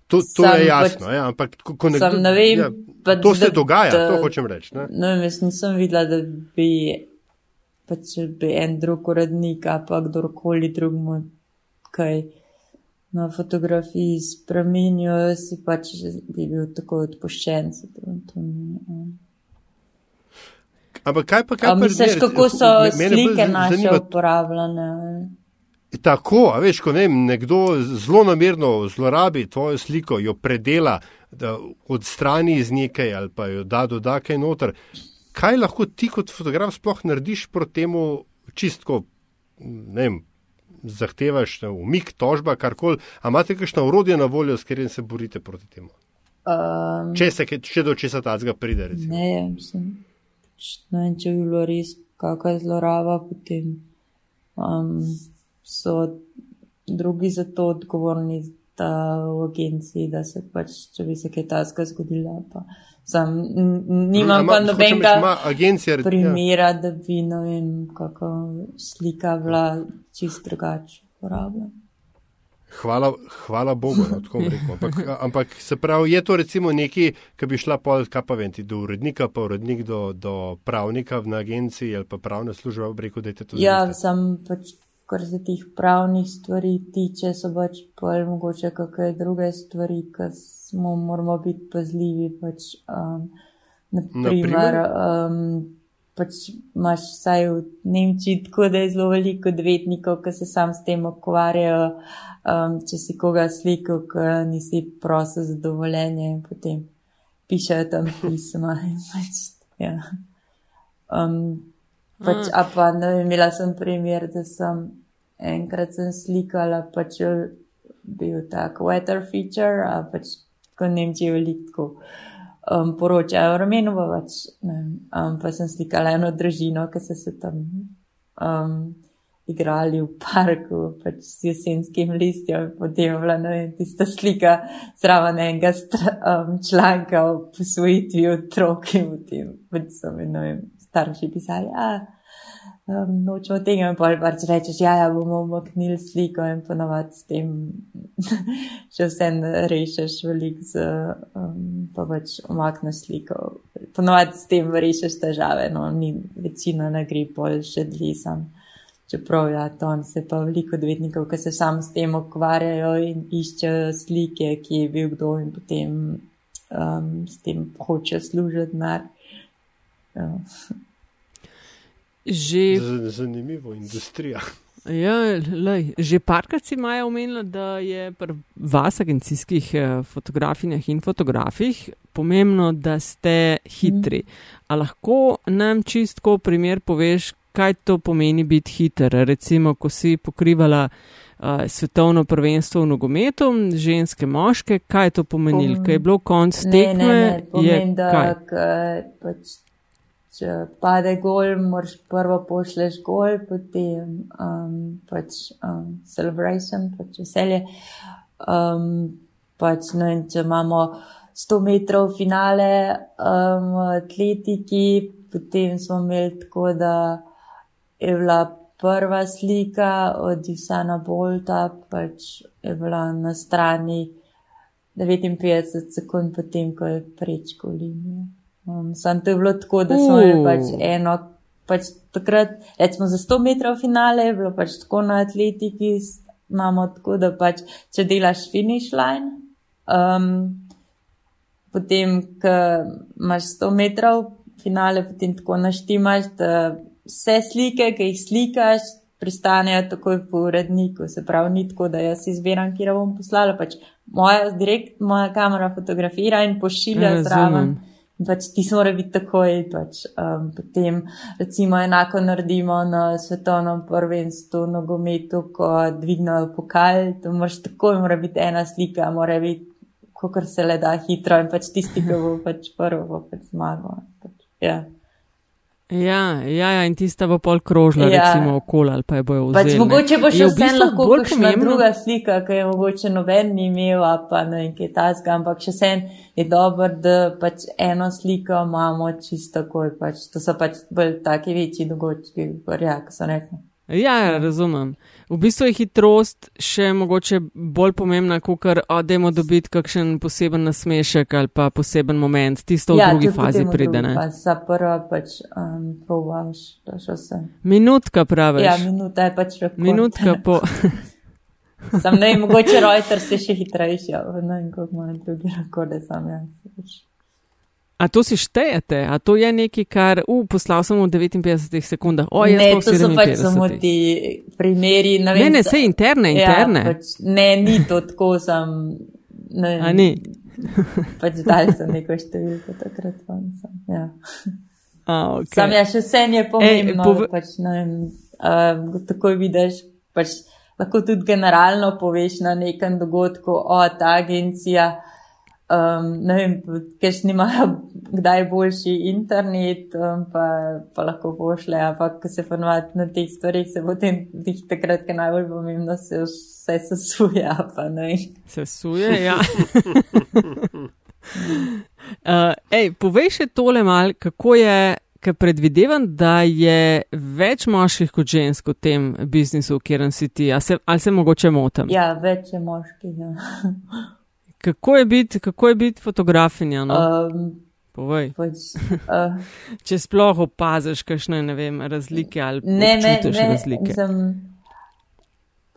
To, to je jasno, pač, ja, ampak ko, ko nekdo, ne vem, ja, pač, to se da, dogaja, da, to hočem reči. Ne? Ne vem, jaz nisem videla, da bi, pač, bi en drug urednik, pa kdorkoli drug mu kaj na fotografiji spremenil, si pač bi bil tako odpuščen. To, to ni, um. Ampak kaj pa kaj? Misliš, kako so slike naše uporabljene? Tako, a veš, ko ne, nekdo zelo namerno zlorabi tvojo sliko, jo predela, odstrani iz nekaj ali pa jo da do dakaj noter. Kaj lahko ti kot fotograf sploh narediš proti temu čistko, ne vem, zahtevaš umik, tožba, karkoli, a imate kakšno urodje na voljo, s katerim se borite proti temu? Um, če se če do česa tazga pride, recimo. Ne, mislim, ne vem, če bi bilo res kakšna zloraba, potem. Um, so drugi za to odgovorni, da v agenciji, da se pač, če bi se kaj taska zgodila, pa sam nimam no, pa nobenega ja. primera, da bi, ne vem, kako slika bila čist drugače uporabljena. Hvala, hvala Bogu, no, tako rekel. Ampak, ampak se pravi, je to recimo neki, ki bi šla pol, kaj pa venti, do urednika, pa urednik do, do pravnika na agenciji ali pa pravne službe, rekel, da je to. Ja, sem pač kar se tih pravnih stvari tiče, so pač pol mogoče kakšne druge stvari, ki smo moramo biti pazljivi. Pač, um, naprimer, um, pač imaš vsaj v Nemčiji tako, da je zelo veliko odvetnikov, ki se sam s tem ukvarjajo. Um, če si koga slikal, ki nisi prosil za dovoljenje, potem pišejo tam pisma. pač, ja. um, Pač, a pa ne vem, imela sem primer, da sem enkrat sem slikala, pač bil tak weather feature, a pač ko Nemčije veliko um, poročajo o ramenu, pa pač ne um, pa sem slikala eno družino, ki so se tam um, igrali v parku, pač s jesenskim listjem, potem je bila, ne vem, tista slika zraven enega um, članka o posvojitvi otrok in potem, pač so mi, ne vem, starši pisali, a um, nočemo tega, in pa pač rečeš, ja, ja, bomo umaknili sliko in ponovadi s tem še vse rešeš velik, z, um, pa pač umakneš sliko. Ponovadi s tem rešeš težave, no, ni večina ne gre pol še dli sam. Čeprav ja, to se pa veliko odvetnikov, ki se sam s tem ukvarjajo in iščejo slike, ki je bil kdo in potem um, s tem hoče služiti denar. Ja. Že... Zanimivo, industrija. Ja, lej, že parkrat si Maja omenila, da je pri vas, agencijskih eh, fotografinjah in fotografih, pomembno, da ste hitri. A lahko nam čistko primer poveš, kaj to pomeni biti hiter? Recimo, ko si pokrivala uh, svetovno prvenstvo v nogometu, ženske, moške, kaj je to pomenilo? Kaj je bilo konc tekme? Ne, ne, ne, pomeni, je, da pač če pade gol, moraš prvo pošleš gol, potem um, pač um, celebration, pač veselje. Um, pač, no, in če imamo 100 metrov finale um, atletiki, potem smo imeli tako, da je bila prva slika od Jusana Bolta, pač je bila na strani 59 sekund potem, ko je prečko linijo. Um, Sam to je bilo tako, da smo imeli pač eno, pač takrat, recimo za 100 metrov finale, je bilo pač tako na atletiki, imamo tako, da pač, če delaš finish line, um, potem, ko imaš 100 metrov finale, potem tako naštimaš, da vse slike, ki jih slikaš, pristanejo takoj po uredniku. Se pravi, ni tako, da jaz izbiram, kje bom poslala. Pač moja, direkt moja kamera fotografira in pošilja zraven. Pač ti mora biti takoj, pač, um, potem recimo enako naredimo na svetovnem prvenstvu nogometu, ko dvignejo pokal, to moraš takoj, mora biti ena slika, mora biti, kakor se le da hitro in pač tisti, ki bo pač prvo, bo pač zmagal. Pač, ja. Ja, ja, ja, in tista bo pol krožna, ja. recimo, okoli ali pa je bojo vzeli. Pač mogoče bo še vse lahko kakšna druga slika, ki je mogoče noben ni imel, pa ne vem, kaj tazga, ampak še sen je dober, da pač eno sliko imamo čisto takoj, pač to so pač bolj taki večji dogodki, ja, ko so rekli. Ja, ja, razumem. V bistvu je hitrost še mogoče bolj pomembna, kot kar odemo dobiti kakšen poseben nasmešek ali pa poseben moment, tisto v ja, drugi fazi pride. Ja, za prvo pač um, probaš, da še se. Minutka praviš. Ja, minuta je pač rekord. Minutka po. sam ne, mogoče Reuters je še hitrejši, ne vem, kako ima drugi rekorde, sam jaz. A to si štejete, a to je nekaj, kar, uh, poslal sem v 59 sekundah. O, ne, to so pač samo ti primeri. Ne, vem, ne, ne, vse interne, ja, interne. Pač, ne, ni to tako, sem. Ne, a ni. pač dal sem neko številko takrat. Sem, ja. A, okay. Sam ja, še vse je pomembno. Ej, pov... pač, ne, uh, tako vidiš, pač lahko tudi generalno poveš na nekem dogodku, o, ta agencija um, ne vem, ker snimajo kdaj boljši internet, um, pa, pa lahko pošle, ampak ko se ponovadi na teh stvarih, se potem tih takrat, ki najbolj pomembno, se vse sesuje, pa. Sesuje, ja. uh, ej, povej še tole mal, kako je. Ker predvidevam, da je več moških kot žensk v tem biznisu, v katerem si ti, ali se, ali se mogoče motim? Ja, več je moških. Ja. Kako je biti bit fotografinja? No? Um, Povej. Pač, uh, Če sploh opaziš kakšne razlike ali ne, ne, ne, razlike. Sem,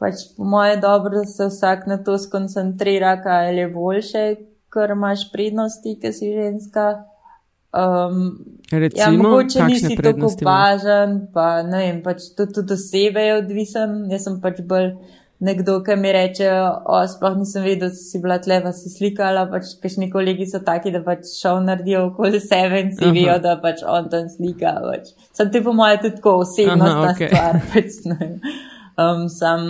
pač po moje dobro, da se vsak na to skoncentrira, kaj je boljše, ker imaš prednosti, ker si ženska. Um, Recimo, ja, mogoče nisi tako opažen, pa ne vem, pač tudi od sebe je odvisen. Jaz sem pač bolj nekdo, ki mi reče, o, sploh nisem vedel, da si bila tle, pa si slikala, pač kakšni kolegi so taki, da pač šel naredijo okoli sebe in si vijo, da pač on tam slika. Pač. Sam ti po moje tudi tako osebnostna okay. stvar. Pač, um, sam,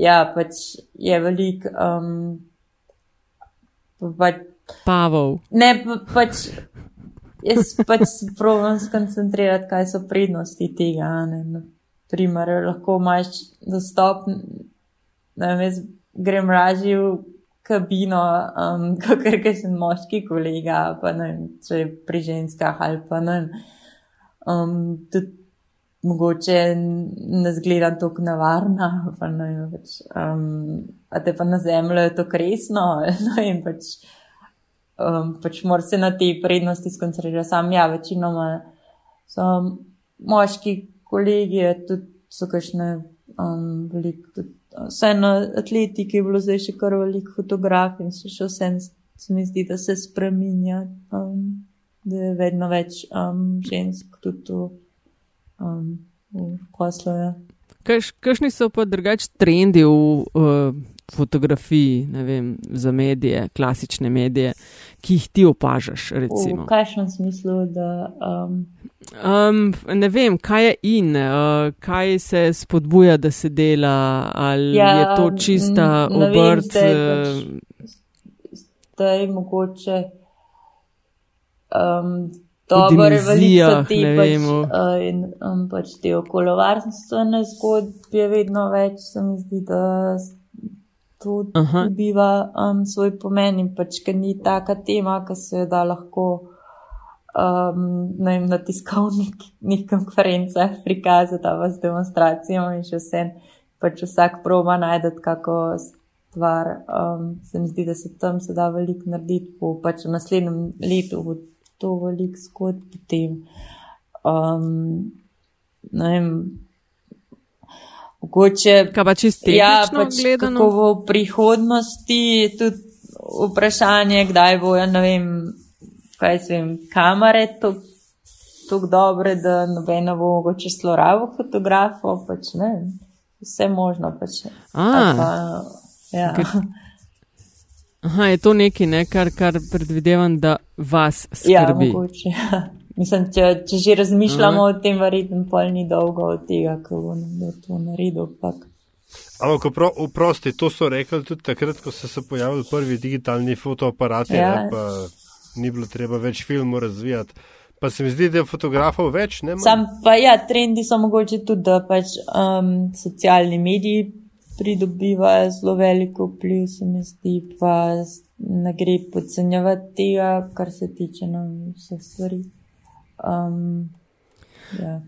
ja, pač je velik. Um, pač, Pavov. Ne, pa, pač. Jaz pač probujem skoncentrirati, kaj so prednosti tega. Naprimer, lahko imaš dostop vem, grem raži v kabino, um, kot je še moški kolega, pa ne vem, če je pri ženskah ali pa ne vem. Um, tudi mogoče ne zgleda tako navarna, pa ne vem, pač, um, a te pa na zemljo je to kresno, ne vem, pač, um, pač mora se na te prednosti skoncentrirati. Sam ja, večinoma so moški kolegi, tudi so kakšne um, veliko tudi vse na atletiki je bilo zdaj še kar veliko fotografij in se še vse se mi zdi, da se spreminja, um, da je vedno več um, žensk tudi tu um, v poslu. Ja. Kakšni so pa drugač trendi v uh, fotografiji, ne vem, za medije, klasične medije, ki jih ti opažaš? Recimo? V kakšnem smislu, da. Um, Um, ne vem, kaj je in, uh, kaj se spodbuja, da se dela, ali ja, je to čista obrt. Zdaj, pač, zdaj je mogoče um, dobro realizirati pač, uh, in um, pač te okoljevarstvene zgodbe je vedno več, se mi zdi, da to dobiva um, svoj pomen in pač, ker ni taka tema, ki se da lahko um, vem, na tiskovnih konferencah prikazati vas demonstracijo in še vse. Pač vsak proba najdete kako stvar. Um, se mi zdi, da se tam se da veliko narediti, po pač v naslednjem letu bo to veliko skot potem. Um, ne vem. Mogoče, kaj pa čisto ja, pač gledano? v prihodnosti je tudi vprašanje, kdaj bo, ja, ne vem, kaj se jim, kamere tako dobre, da nobeno bo mogoče sloravo fotografov, pač ne, vse možno pač. Pa, ja. Aha, je to nekaj, ne, kar, kar predvidevam, da vas Ja, skrbi. mogoče. Ja. Mislim, če, če že razmišljamo o tem, verjetno pol ni dolgo od tega, ko bo nekdo to naredil. Pak. Ampak, opro- oprosti, to so rekli tudi takrat, ko so se pojavili prvi digitalni fotoaparati, Ja. ja. pa ni bilo treba več filmov razvijati. Pa se mi zdi, da je fotografov več, ne. Sam pa ja, trendi so mogoče tudi, da pač um, socialni mediji pridobivajo zelo veliko vpliv, se mi zdi, pa ne gre podcenjevati tega, kar se tiče no, vseh stvari. Um, ja,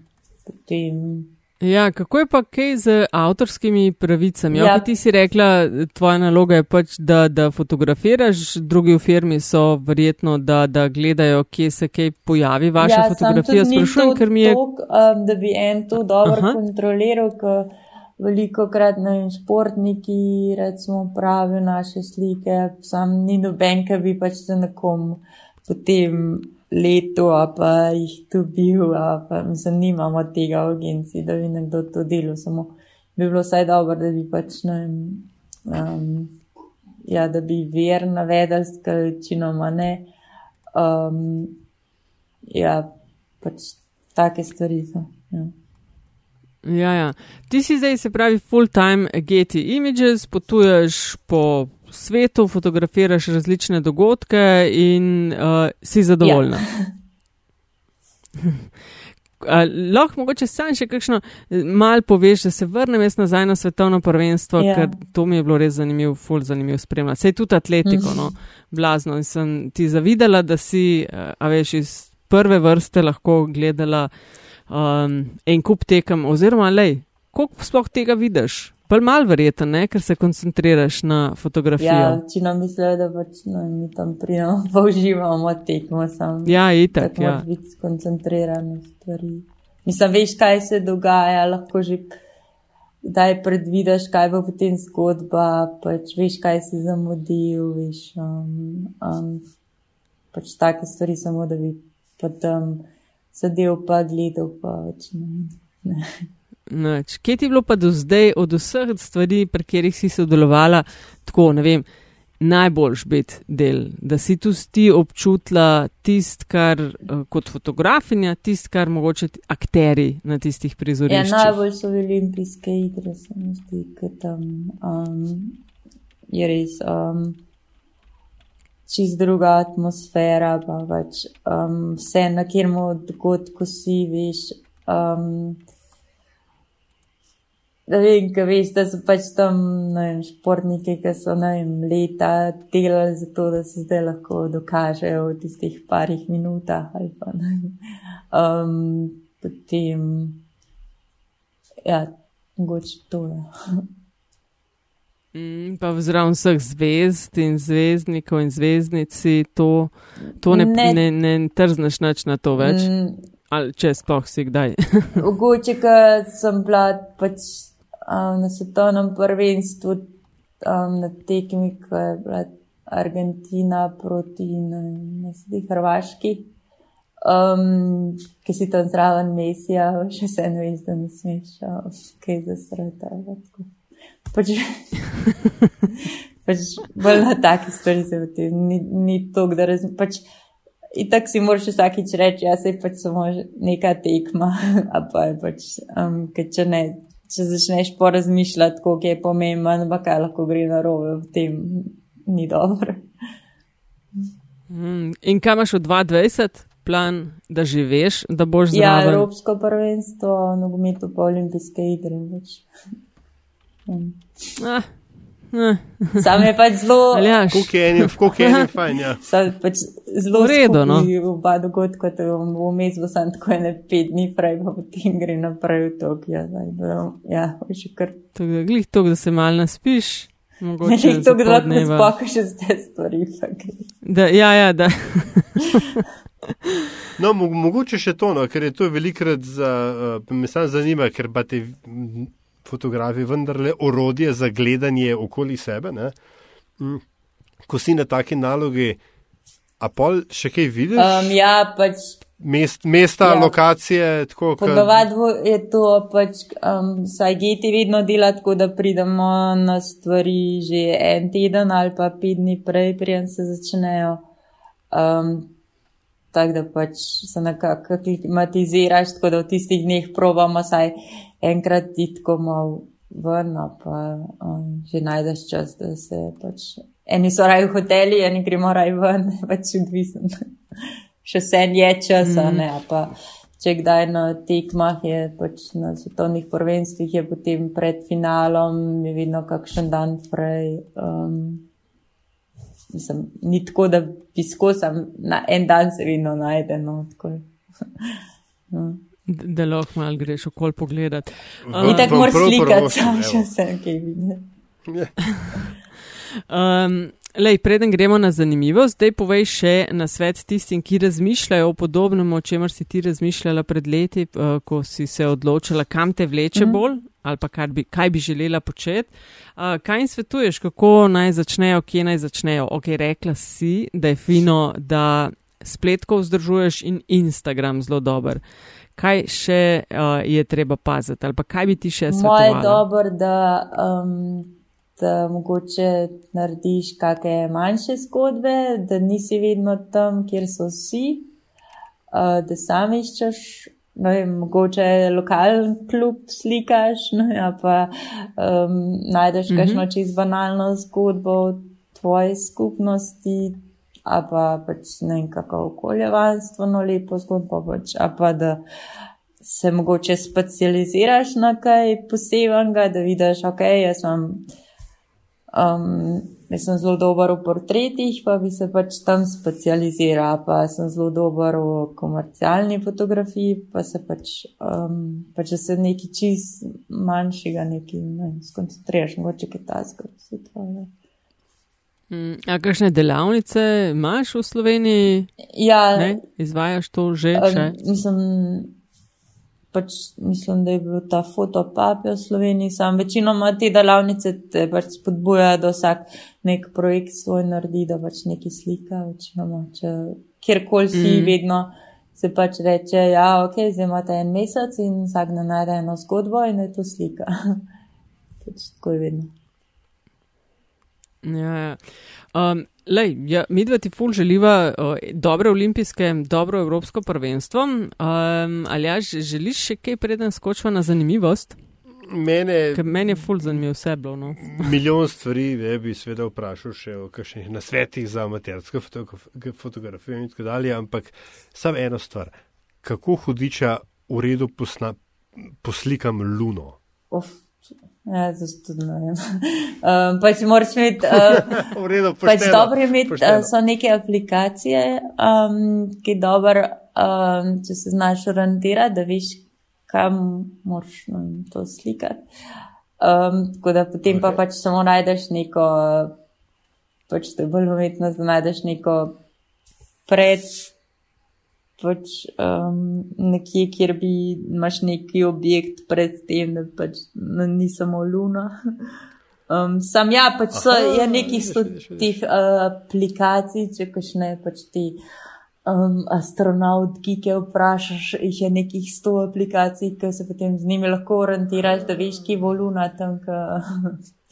potem. Ja, kako je pa kaj z avtorskimi pravicami? Ja, Ja. ti si rekla, tvoja naloga je pač, da, da fotografiraš, drugi v firmi so verjetno, da, da gledajo, kje se kaj pojavi, vaša ja, fotografija. Sprašujem, ker mi je. Tok, um, da bi en to dobro Aha. Kontroliral, ker veliko krat ne vem, športniki recimo pravijo naše slike, sam ni noben, ki bi pač za nekom potem leto, pa jih dobil, a pa mislim, nimamo tega v agenciji, da bi nekdo to delal, samo bi bilo vsaj dobro, da bi pač ne. Um, Ja, da bi ver navedel, ker večinoma ne. Um, ja, pač take stvari so. Ja. Ja, ja. Ti si zdaj, se pravi, full-time Getty Images, potuješ po svetu, fotografiraš različne dogodke in uh, si zadovoljna. Ja. Lahko mogoče sam še kakšno eh, mal poveš, da se vrnem jaz nazaj na svetovno prvenstvo, ja. Ja. ker to mi je bilo res zanimivo, full zanimivo spremljati. Sej tudi atletiko, no, blazno. In sem ti zavidala, da si, eh, a veš, iz prve vrste lahko gledala um, en kup tekem, oziroma lej, koliko sploh tega vidiš? Pa mal verjeten, ne, ker se koncentriraš na fotografijo. Ja, večino mislijo, da pač no, mi tam pridemo, pa uživamo tekmo, sam. Ja, itak, tako ja. moraš biti skoncentriran na stvari. Mislim, veš, kaj se dogaja, lahko že kdaj predvidiš, kaj bo potem zgodba, pač veš, kaj si zamudil, veš. Um, um, pač take stvari samo, da bi potem sedel pa gledal, pa več ne. ne. Nič. Kje ti je bilo pa do zdaj od vseh stvari, pri katerih si sodelovala, tako ne vem, najboljš biti del, da si tu ti občutila tist, kar eh, kot fotografinja, tist, kar mogoče akteri na tistih Ja, prizoriščih. najbolj so olimpijske igre, se mi zdi, ker tam um, je res um, čist druga atmosfera, pa pač um, vse, na kjer mu dogodku si, veš. Um, Da vem, ka veš, da so pač tam ne vem, športniki, ki so ne vem, leta delali za to, da se zdaj lahko dokažejo v tistih parih minutah pa ne. Um, potem, ja, mogoče to je. Mm, pa zraven vseh zvezd in zvezdnikov in zvezdnici, to, to ne, ne. Ne. ne, ne trzneš nič na to več. Mm, Ali če sploh si kdaj. Mogoče, ker sem bila pač um, na svetovnem prvenstvu um, na tekmi, ko je bila Argentina proti vem, Hrvaški, um, ki si tam zraven mesija, še vse ne veš, da ne smeš kaj zasrata. Pač, pač bolj na taki stvari se v tem, ni, ni to, da razumem. Pač, In tako si moraš vsakič reči, jaz se pač samo neka tekma, a pa je pač, um, ker če ne, če začneš porazmišljati, koliko je pomemben, pa kaj lahko gre na robe, v tem ni dobro. Mm, in kaj imaš v 22 plan, da živiš, da boš Ja, zraven? Evropsko prvenstvo, nogometu pa olimpijske igre. Ah, ah, Sam je pač zelo. Koliko je enim, koliko je enim fajn, ja. sam pač zelo V redu, no. Oba dogodka, to je v vmes, bo sam tako ene pet dni prej, pa potem gre naprej v tok. Ja, ja, še kar tako da glih to, da se mal naspiš. Mogoče že to, da lahko zapoldneva. spokaš te stvari. Da, ja, ja, da. No, mo mogoče še to, no, ker je to velikrat za, uh, me sam zanima, ker pa te fotografi vendarle orodje za gledanje okoli sebe. Ne? Mm. Ko si na take naloge, A pol še kaj vidiš? Um, ja, pač. Mest, mesta, ja. lokacije, tako kot. Ponovadi je to, pač, um, saj geti vedno dela tako, da pridemo na stvari že en teden ali pa pet dni prej, prijem se začnejo. Um, tako da pač se nekako klimatiziraš, tako da v tistih dneh probamo saj enkrat ditko malo ven, pa um, že najdeš čas, da se pač eni so raj v hoteli, eni gremo raj ven, pač odvisen. Še vse je čas, mm. ne, pa če kdaj na tekmah je, pač na svetovnih prvenstvih je potem pred finalom, je vedno kakšen dan prej. Um, mislim, ni tako, da bi skosam, na en dan se vedno najde, no, tako. no. Da lahko malo greš okol pogledati. In tako moraš slikati, sam še vse, ki vidiš. Um, lej, preden gremo na zanimivost, zdaj povej še na svet tistim, ki razmišljajo o podobnem, o čemer si ti razmišljala pred leti, uh, ko si se odločila, kam te vleče mm -hmm. bolj ali pa bi, kaj bi želela početi. Uh, kaj jim svetuješ, kako naj začnejo, kje naj začnejo? Ok, rekla si, da je fino, da spletko vzdržuješ in Instagram zelo dober. Kaj še uh, je treba paziti, ali pa kaj bi ti še svetovala? Moje je dobro, da um, da mogoče narediš kakšne manjše zgodbe, da nisi vedno tam, kjer so vsi, da sam iščeš. No, in mogoče lokalen klub slikaš, no, ja, pa um, najdeš mm -hmm. kakšno čez banalno zgodbo v tvoji skupnosti, a pa pač ne vem, kako okoljevanstveno lepo zgodbo, pač, a pa da se mogoče specializiraš na kaj posebenega, da vidiš, ok, jaz sem. Um, jaz sem zelo dober v portretih, pa bi se pač tam specializiral, pa sem zelo dober v komercialni fotografiji, pa se pač, um, pač se nekaj čist manjšega, nekaj ne, skoncentriraš, mogoče kaj ta zgodi. Mm, a kakšne delavnice imaš v Sloveniji? Ja, ne? izvajaš to že? Um, mislim, pač mislim, da je bil ta fotopap v Sloveniji, sam večinoma te delavnice te pač spodbuja, da vsak nek projekt svoj naredi, da pač neki slika, večinoma, če kjerkoli si mm. vedno se pač reče, ja, ok, zdaj imate en mesec in vsak ne najde eno zgodbo in je to slika. pač tako je vedno. Ja, ja. Um, lej, ja, mi dva ti ful želiva uh, dobre olimpijske, dobro evropsko prvenstvo. Um, ali ja, želiš še kaj preden skočva na zanimivost? Mene, meni je ful zanimivo vse bilo. No. milijon stvari ne, bi seveda vprašal še o kakšnih nasvetih za amatersko fotografijo in tako dalje, ampak samo eno stvar. Kako hudiča v redu posna, poslikam luno? Of. Ja, zato ne vem. Um, pač moraš imeti. Uh, redu, pač dobro je imeti, uh, so neke aplikacije, um, ki dobro, um, če se znaš orientirati, da veš, kam moraš um, to slikati. Um, tako da potem okay. pa pač samo najdeš neko, pač to je bolj umetno, da najdeš neko pred pač um, nekje, kjer bi imaš neki objekt pred tem, da pač no, ni samo luna. Um, sam ja, pač so, Aha, je nekih teh uh, aplikacij, če kaš ne pač ti. Um, astronaut, ki vprašaš, jih je nekih sto aplikacij, ki se potem z njimi lahko orientiraš, da veš, ki bo luna tam,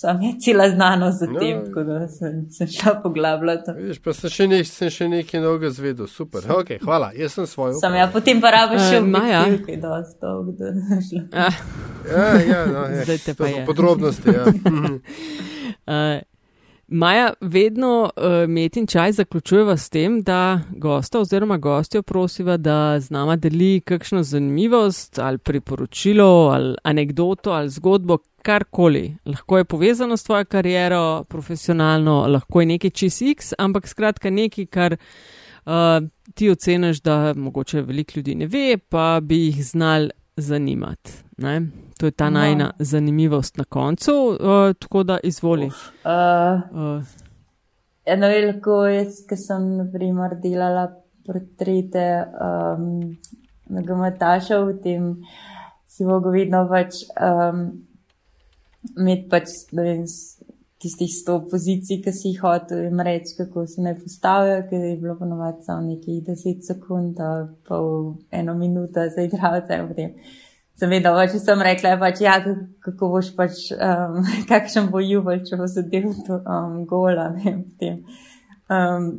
Sam je cela znanost za no, tem, tako da sem, sem šla poglabljati. Vidiš, pa sem še, nek, sem še nekaj novega zvedel, super. Ok, hvala, jaz sem svoj. Sam ja, potem pa rabiš še uh, Maja. Kaj dosti dolg, da šla. Ah. Ja, ja, no, je. Zdaj te pa je. Podrobnosti, ja. uh, Maja, vedno uh, Metin čaj zaključujeva s tem, da gosta oziroma gostjo prosiva, da z nama deli kakšno zanimivost ali priporočilo ali anegdoto ali zgodbo, karkoli. Lahko je povezano s tvojo kariero, profesionalno, lahko je nekaj čez X, ampak skratka nekaj, kar uh, ti oceniš, da mogoče veliko ljudi ne ve, pa bi jih znal zanimati. Ne? To je ta no. najna zanimivost na koncu, uh, tako da izvoli. Uh, uh. Eno veliko jaz, ki sem naprimer delala portrete um, nogometašev, v tem si mogo vedno pač um, imeti pač, ne vem, tistih sto pozicij, ki si jih hotel jim reči, kako se ne postavijo, ker je bilo ponovadi samo nekaj 10 sekund, pa v eno minuto za igralce in potem. Seveda, pač sem rekla, pač, ja, kako boš pač, um, kakšen bo juvel, če bo zadev to um, gola, ne vem. Um,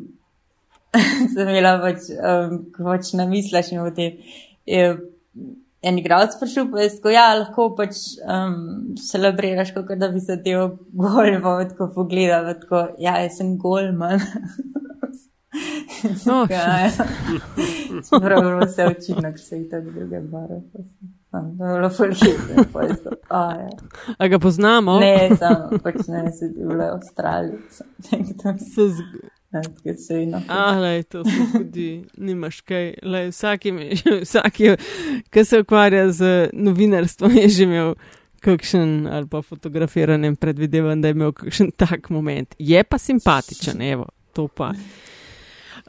sem imela pač, um, pač namisliš in potem je en igralec prišel, pa je tako, ja, lahko pač um, celebriraš, kot da bi se del gol, pa tako pogleda, pa tako, ja, jaz sem golman. No, ja, ja. Prav, vse učinek se je tako druge bare. Pa je to. Ja. A ga poznamo? Ne, samo pač ne, se je bilo v Avstraliji. Ah, lej, to se zgodi, nimaš kaj. Lej, vsaki, vsaki, ki se ukvarja z novinarstvom, je že imel kakšen ali pa fotografiranjem, predvidevam, da je imel kakšen tak moment. Je pa simpatičen, evo, to pa.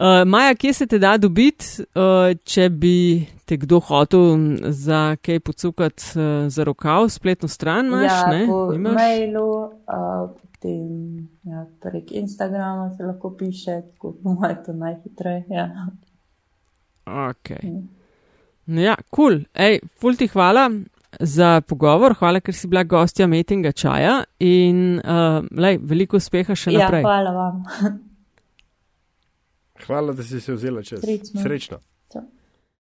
Uh, Maja, kje se te da dobiti, uh, če bi te kdo hotel za kaj pocukati uh, za rokav, spletno stran? Imaš, ja, ne? po Imaš? mailu, uh, potem ja, prek Instagrama se lahko piše, tako bomo to najhitreje. Ja. Ok. No ja, kul. Cool. Ej, ful ti hvala za pogovor, hvala, ker si bila gostja metinga čaja in uh, lej, veliko uspeha še ja, naprej. Hvala vam. Hvala, da si se vzela čas. Srečno. Srečno.